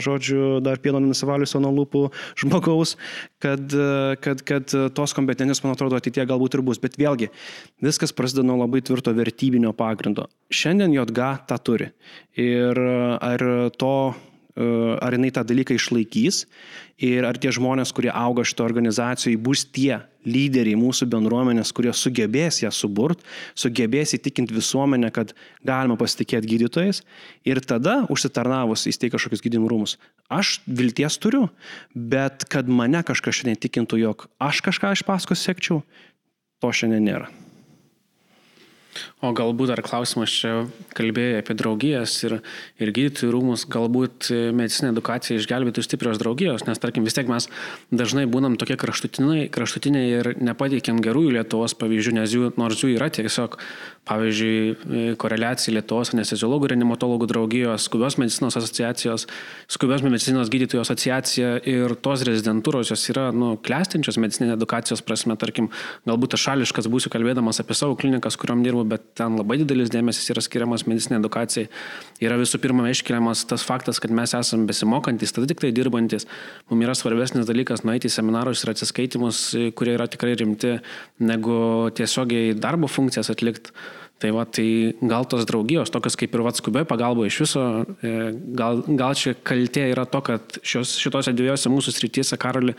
žodžiu, dar pieno nusivaliusio nuo lūpų žmogaus, kad, kad, kad tos kompetencijos, man atrodo, ateitie galbūt ir bus. Bet vėlgi, viskas prasideda nuo labai tvirto vertybinio pagrindo. Šiandien JOTGA tą turi. Ir ar to ar jinai tą dalyką išlaikys ir ar tie žmonės, kurie auga šito organizacijai, bus tie lyderiai mūsų bendruomenės, kurie sugebės ją suburt, sugebės įtikinti visuomenę, kad galima pasitikėti gydytojais ir tada užsitarnavus įsteigti kažkokius gydymo rūmus. Aš vilties turiu, bet kad mane kažkas šiandien tikintų, jog aš kažką iš paskos sekčiau, to šiandien nėra. O galbūt dar klausimas čia kalbėjai apie draugijas ir, ir gydytojų rūmus, galbūt medicinė edukacija išgelbėtų stiprios draugijos, nes tarkim vis tiek mes dažnai būnam tokie kraštutiniai, kraštutiniai ir nepateikėm gerųjų Lietuvos pavyzdžių, nes jų, nors jų yra tiesiog, pavyzdžiui, koreliacija Lietuvos anesteziologų ir reanimatologų draugijos, skubios medicinos asociacijos, skubios medicinos gydytojų asociacija ir tos rezidentūros jos yra nu, klestinčios medicinė edukacijos prasme, tarkim, galbūt aš šališkas būsiu kalbėdamas apie savo klinikas, kuriuom dirbu, bet ten labai didelis dėmesys yra skiriamas medicinė edukacijai. Yra visų pirma iškeliamas tas faktas, kad mes esame besimokantis, tada tik tai dirbantis. Mums yra svarbesnis dalykas nueiti į seminarus ir atsiskaitimus, kurie yra tikrai rimti, negu tiesiogiai darbo funkcijas atlikti. Tai va, tai gal tos draugijos, tokios kaip ir Vatskubė pagalba iš viso, e, gal, gal čia kaltė yra to, kad šios, šitose dviejose mūsų srityse, Karoli,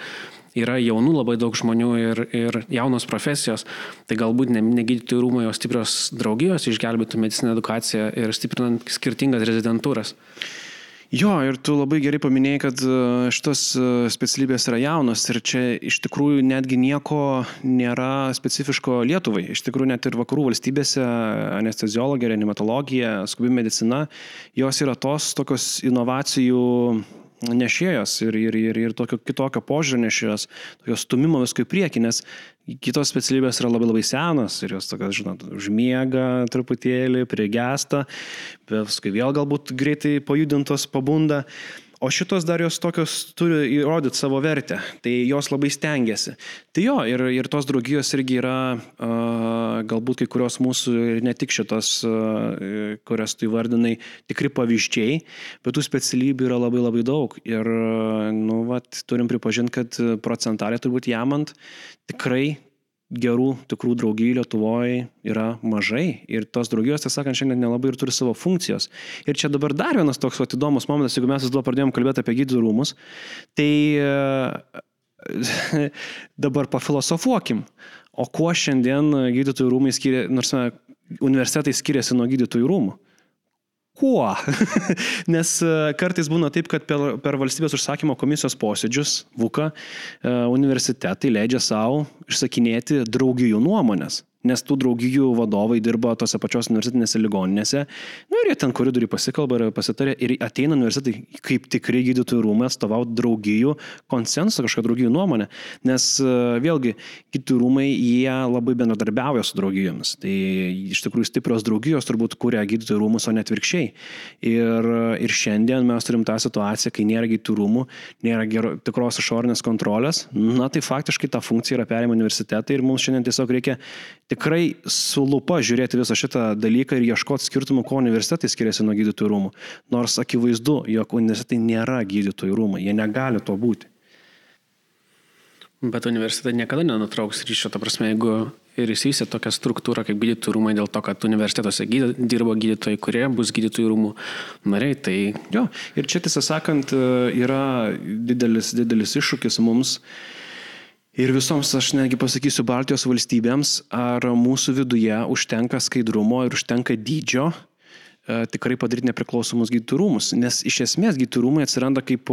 yra jaunų labai daug žmonių ir, ir jaunos profesijos, tai galbūt ne, ne gydytojų rūmai, o stiprios draugijos išgelbėtų medicinę edukaciją ir stiprinant skirtingas rezidentūras. Jo, ir tu labai gerai paminėjai, kad e, šitos e, specialybės yra jaunos ir čia iš tikrųjų netgi nieko nėra specifiško Lietuvai. Iš tikrųjų net ir vakarų valstybėse anesteziologija, reanimatologija, skubi medicina, jos yra tos tokios inovacijų nešėjos ir, ir, ir, ir tokio kitokio požiūrio nešėjos, tokio stumimo visko į priekį, nes kitos specialybės yra labai labai senos ir jos tokios, žinot, užmiega truputėlį, prigesta, paskui vėl galbūt greitai pajudintos pabunda. O šitos dar jos tokios turi įrodyti savo vertę, tai jos labai stengiasi. Tai jo, ir, ir tos draugijos irgi yra uh, galbūt kai kurios mūsų ir ne tik šitos, uh, kurias tu įvardinai, tikri pavyzdžiai, bet tų specialybių yra labai labai daug. Ir, uh, nu, vat, turim pripažinti, kad procentaliai turbūt jamant tikrai gerų, tikrų draugijų Lietuvoje yra mažai ir tos draugijos, tiesą sakant, šiandien nelabai ir turi savo funkcijos. Ir čia dabar dar vienas toks vat, įdomus momentas, jeigu mes vis dėlto pradėjom kalbėti apie gydytojų rūmus, tai dabar pafilosofuokim, o kuo šiandien gydytojų rūmai skiria, nors universitetai skiriasi nuo gydytojų rūmų kuo? Nes e, kartais būna taip, kad per, per valstybės užsakymo komisijos posėdžius VUKA e, universitetai leidžia savo išsakinėti draugijų nuomonės nes tų draugijų vadovai dirba tose pačios universitetinėse ligoninėse. Na nu, ir jie ten koridoriui pasikalba ir pasitarė ir ateina universitetai kaip tikrai gydytojų rūmai atstovauti draugijų konsensusą, kažkokią draugijų nuomonę. Nes e, vėlgi, gydytojų rūmai jie labai bendradarbiauja su draugijomis. Tai iš tikrųjų stiprios draugijos turbūt kuria gydytojų rūmus, o ne atvirkščiai. Ir, ir šiandien mes turim tą situaciją, kai nėra gydytojų rūmų, nėra gero, tikros išorinės kontrolės. Na tai faktiškai ta funkcija yra perėmė universitetai ir mums šiandien tiesiog reikia tikrai su lupa žiūrėti visą šitą dalyką ir ieškoti skirtumų, ko universitetai skiriasi nuo gydytojų rūmų. Nors akivaizdu, jog universitetai nėra gydytojų rūmai, jie negali to būti. Bet universitetai niekada nenutrauks ryšio, ta prasme, jeigu ir įsivysė tokia struktūra kaip gydytojų rūmai dėl to, kad universitetuose gydy, dirbo gydytojai, kurie bus gydytojų rūmų nariai. Tai... Jo, ir čia tiesą sakant yra didelis, didelis iššūkis mums Ir visoms, aš netgi pasakysiu, Baltijos valstybėms, ar mūsų viduje užtenka skaidrumo ir užtenka dydžio, tikrai padaryti nepriklausomus gydytojų rūmus, nes iš esmės gydytojų rūmai atsiranda kaip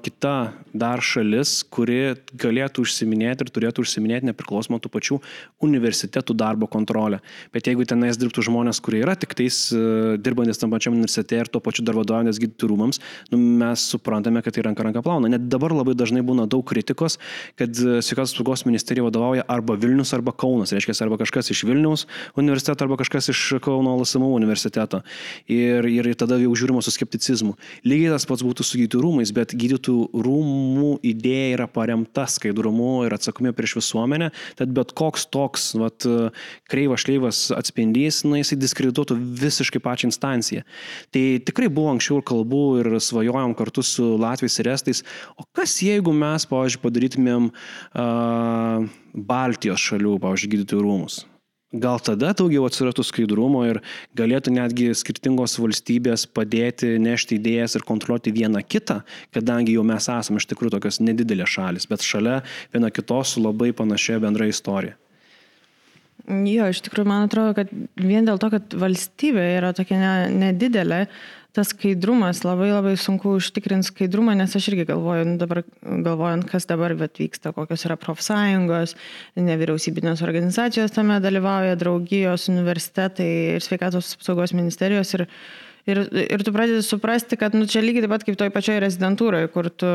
kita dar šalis, kuri galėtų užsiminėti ir turėtų užsiminėti nepriklausomą tų pačių universitetų darbo kontrolę. Bet jeigu tenais dirbtų žmonės, kurie yra tik tais e, dirbantis tam pačiam universitete ir tuo pačiu dar vadovaujantis gydytojų rūmams, nu, mes suprantame, kad tai ranka ranka plauna. Net dabar labai dažnai būna daug kritikos, kad e, sveikatos apsaugos ministerija vadovauja arba Vilnius, arba Kaunas. Reiškia, arba kažkas iš Vilnius universiteto, arba kažkas iš Kauno LSMU universiteto ir, ir tada jau žiūrima su skepticizmu. Lygiai tas pats būtų su gydytojų rūmais, bet gydytojų rūmų idėja yra paremta skaidrumu ir atsakomybė prieš visuomenę, tad bet koks toks vat, kreivas šleivas atspindys, na, jisai diskredituotų visiškai pačią instanciją. Tai tikrai buvo anksčiau ir kalbų ir svajojom kartu su Latvijais ir Estais, o kas jeigu mes, pavyzdžiui, padarytumėm uh, Baltijos šalių, pavyzdžiui, gydytojų rūmus? Gal tada daugiau atsirastų skaidrumo ir galėtų netgi skirtingos valstybės padėti nešti idėjas ir kontroliuoti vieną kitą, kadangi jau mes esame iš tikrųjų tokios nedidelės šalis, bet šalia viena kitos su labai panašia bendra istorija. Jo, iš tikrųjų, man atrodo, kad vien dėl to, kad valstybė yra tokia nedidelė, tas skaidrumas, labai labai sunku užtikrinti skaidrumą, nes aš irgi galvoju, nu, dabar, galvojant, kas dabar vyksta, kokios yra profsąjungos, nevyriausybinės organizacijos tame dalyvauja, draugijos, universitetai ir sveikatos apsaugos ministerijos. Ir, Ir, ir tu pradedi suprasti, kad nu, čia lygiai taip pat kaip toj pačioj rezidentūroje, kur tu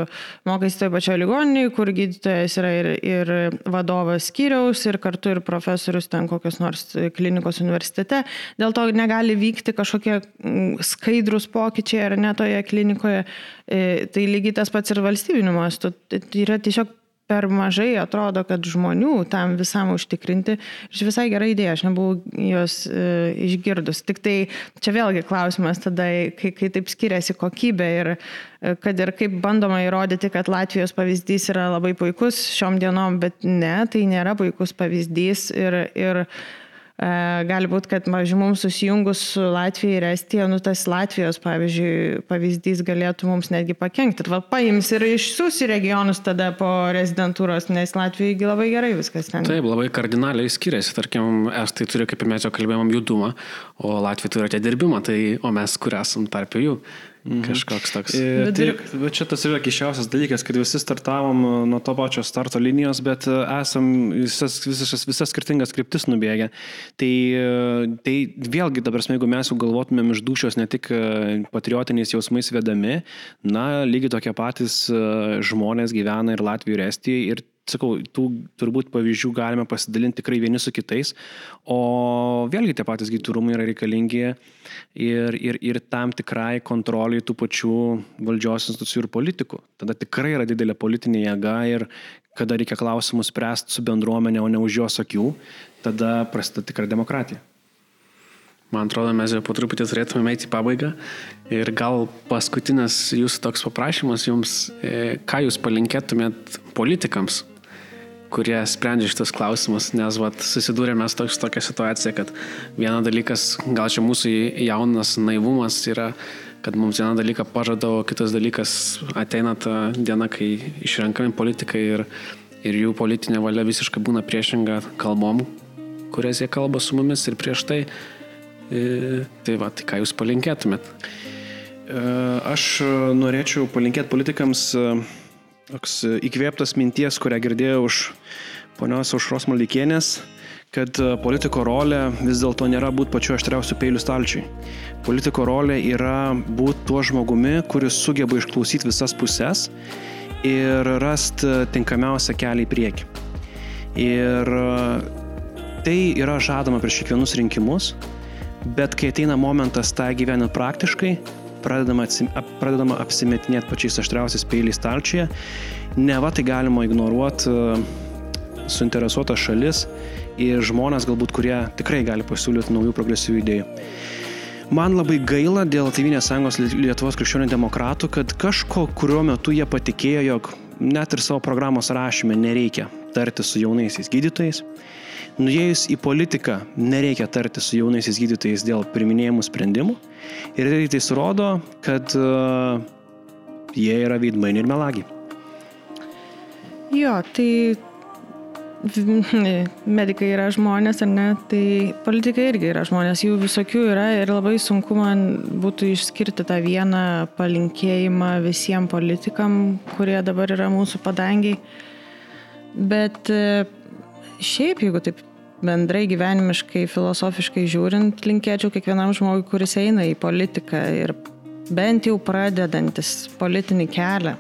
mokais toj pačioj ligoninėje, kur gydytojas yra ir, ir vadovas skyriaus, ir kartu ir profesorius ten kokios nors klinikos universitete. Dėl to negali vykti kažkokie mm, skaidrus pokyčiai ar ne toje klinikoje. E, tai lygiai tas pats ir valstybiniu mastu. Tai yra tiesiog per mažai atrodo, kad žmonių tam visam užtikrinti. Iš visai gera idėja, aš nebuvau jos e, išgirdus. Tik tai čia vėlgi klausimas tada, kai, kai taip skiriasi kokybė ir e, kad ir kaip bandoma įrodyti, kad Latvijos pavyzdys yra labai puikus šiom dienom, bet ne, tai nėra puikus pavyzdys ir, ir Gali būti, kad, pavyzdžiui, mums susijungus su Latvija ir Estija, nu tas Latvijos, pavyzdžiui, pavyzdys galėtų mums netgi pakengti. Va, paims ir išsiūs į regionus tada po rezidentūros, nes Latvijoje labai gerai viskas ten. Taip, labai kardinaliai skiriasi. Tarkim, Estai turi, kaip ir mes jau kalbėjom, judumą, o Latvija turi atidirbimą, tai, o mes kur esam tarp jų. Mhm. Kažkoks toks. E, tai, bet čia tas yra kišiausias dalykas, kad visi startavom e, nuo to pačio starto linijos, bet e, esam visas, visas, visas skirtingas kryptis nubėgę. Tai, e, tai vėlgi, dabar, jeigu mes jau galvotumėm iš dušios ne tik patriotiniais jausmais vedami, na, lygiai tokie patys žmonės gyvena ir Latvijoje, ir Estijoje, ir sakau, tų turbūt pavyzdžių galime pasidalinti tikrai vieni su kitais, o vėlgi tie patys gytūrumai yra reikalingi ir, ir, ir tam tikrai kontroliai tų pačių valdžios institucijų ir politikų. Tada tikrai yra didelė politinė jėga ir kada reikia klausimus spręsti su bendruomenė, o ne už jos akių, tada prasideda tikra demokratija. Man atrodo, mes jau po truputį turėtume eiti į pabaigą. Ir gal paskutinis jūsų toks paprašymas jums, e, ką jūs palinkėtumėt politikams, kurie sprendžia šitas klausimus, nes vat, susidūrėme su tokia situacija, kad viena dalykas, gal čia mūsų jaunas naivumas yra, kad mums vieną dalyką pažada, o kitas dalykas ateina ta diena, kai išrenkami politikai ir, ir jų politinė valia visiškai būna priešinga kalbom, kurias jie kalba su mumis ir prieš tai. E, tai va, tai ką jūs palinkėtumėt? E, aš norėčiau palinkėti politikams e, toks įkvėptas minties, kurią girdėjau už ponios Aušros Maldikienės, kad e, politiko rolė vis dėlto nėra būti pačiu aštriausiu peiliu stalčiui. Politiko rolė yra būti tuo žmogumi, kuris sugeba išklausyti visas puses ir rasti tinkamiausią kelią į priekį. Ir e, tai yra žadama prieš kiekvienus rinkimus, bet kai ateina momentas tą gyvenant praktiškai, pradedama, pradedama apsimetinėti pačiais aštriausiais peiliais stalčiuje, ne va tai galima ignoruoti e, suinteresuotas šalis ir žmonės galbūt, kurie tikrai gali pasiūlyti naujų progresyvių idėjų. Man labai gaila dėl Tevinės sąjungos Lietuvos krikščionių demokratų, kad kažko, kuriuo metu jie patikėjo, jog net ir savo programos rašyme nereikia tarti su jaunaisiais gydytojais. Nuėjus į politiką nereikia tarti su jaunaisiais gydytojais dėl priminėjimų sprendimų. Ir tai rodo, kad uh, jie yra veidmainiai ir melagiai. Jo, tai medikai yra žmonės, ar ne, tai politikai irgi yra žmonės, jų visokių yra ir labai sunku man būtų išskirti tą vieną palinkėjimą visiems politikam, kurie dabar yra mūsų padangiai. Bet e, šiaip, jeigu taip bendrai gyvenimiškai, filosofiškai žiūrint, linkėčiau kiekvienam žmogui, kuris eina į politiką ir bent jau pradedantis politinį kelią.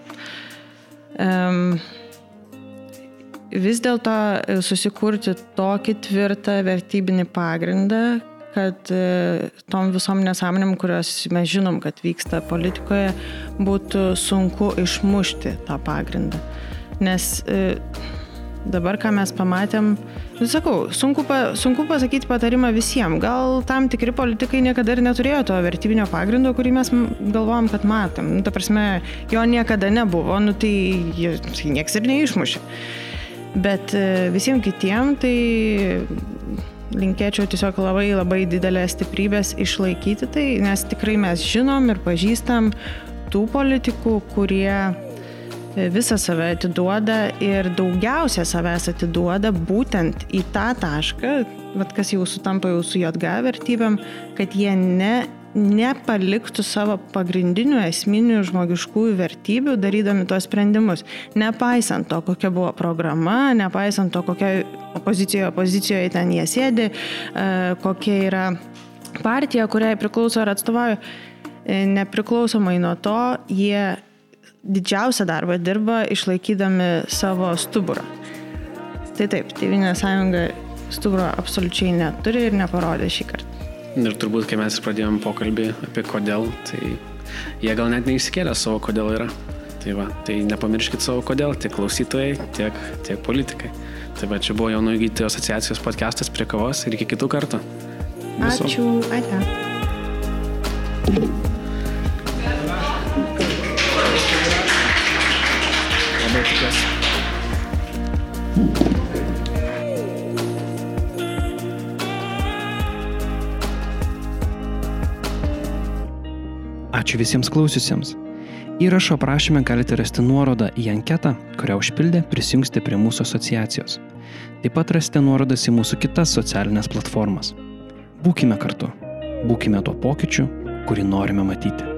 Um, vis dėlto susikurti tokį tvirtą vertybinį pagrindą, kad e, tom visom nesąmonėm, kurios mes žinom, kad vyksta politikoje, būtų sunku išmušti tą pagrindą. Nes e, dabar, ką mes pamatėm, nu, sakau, sunku, pa, sunku pasakyti patarimą visiems. Gal tam tikri politikai niekada ir neturėjo to vertybinio pagrindo, kurį mes galvojam, kad matom. Nu, ta prasme, jo niekada nebuvo, nu, tai, tai nieks ir neišmušė. Bet e, visiems kitiems tai linkėčiau tiesiog labai labai didelės stiprybės išlaikyti tai, nes tikrai mes žinom ir pažįstam tų politikų, kurie visą save atiduoda ir daugiausia savęs atiduoda būtent į tą tašką, kas jau sutampa jau su JG vertybėm, kad jie ne nepaliktų savo pagrindinių esminių žmogiškųjų vertybių darydami tuos sprendimus. Nepaisant to, kokia buvo programa, nepaisant to, kokia opozicijoje, opozicijoje ten jie sėdi, e, kokia yra partija, kuriai priklauso ar atstovauja, e, nepriklausomai nuo to, jie didžiausią darbą dirba išlaikydami savo stuburą. Tai taip, Tevinė sąjunga stuburo absoliučiai neturi ir neparodė šį kartą. Ir turbūt, kai mes pradėjome pokalbį apie kodėl, tai jie gal net neįsikėlė savo kodėl yra. Tai va, tai nepamirškit savo kodėl, tiek klausytojai, tiek, tiek politikai. Tai va, čia buvo jaunų įgytojų asociacijos podcastas prie kavos ir iki kitų kartų. Viso. Ačiū, ate. Labai Ačiū visiems klausiusiems. Įrašo aprašymę galite rasti nuorodą į anketą, kurią užpildę prisijungsite prie mūsų asociacijos. Taip pat rasite nuorodas į mūsų kitas socialinės platformas. Būkime kartu. Būkime tuo pokyčiu, kurį norime matyti.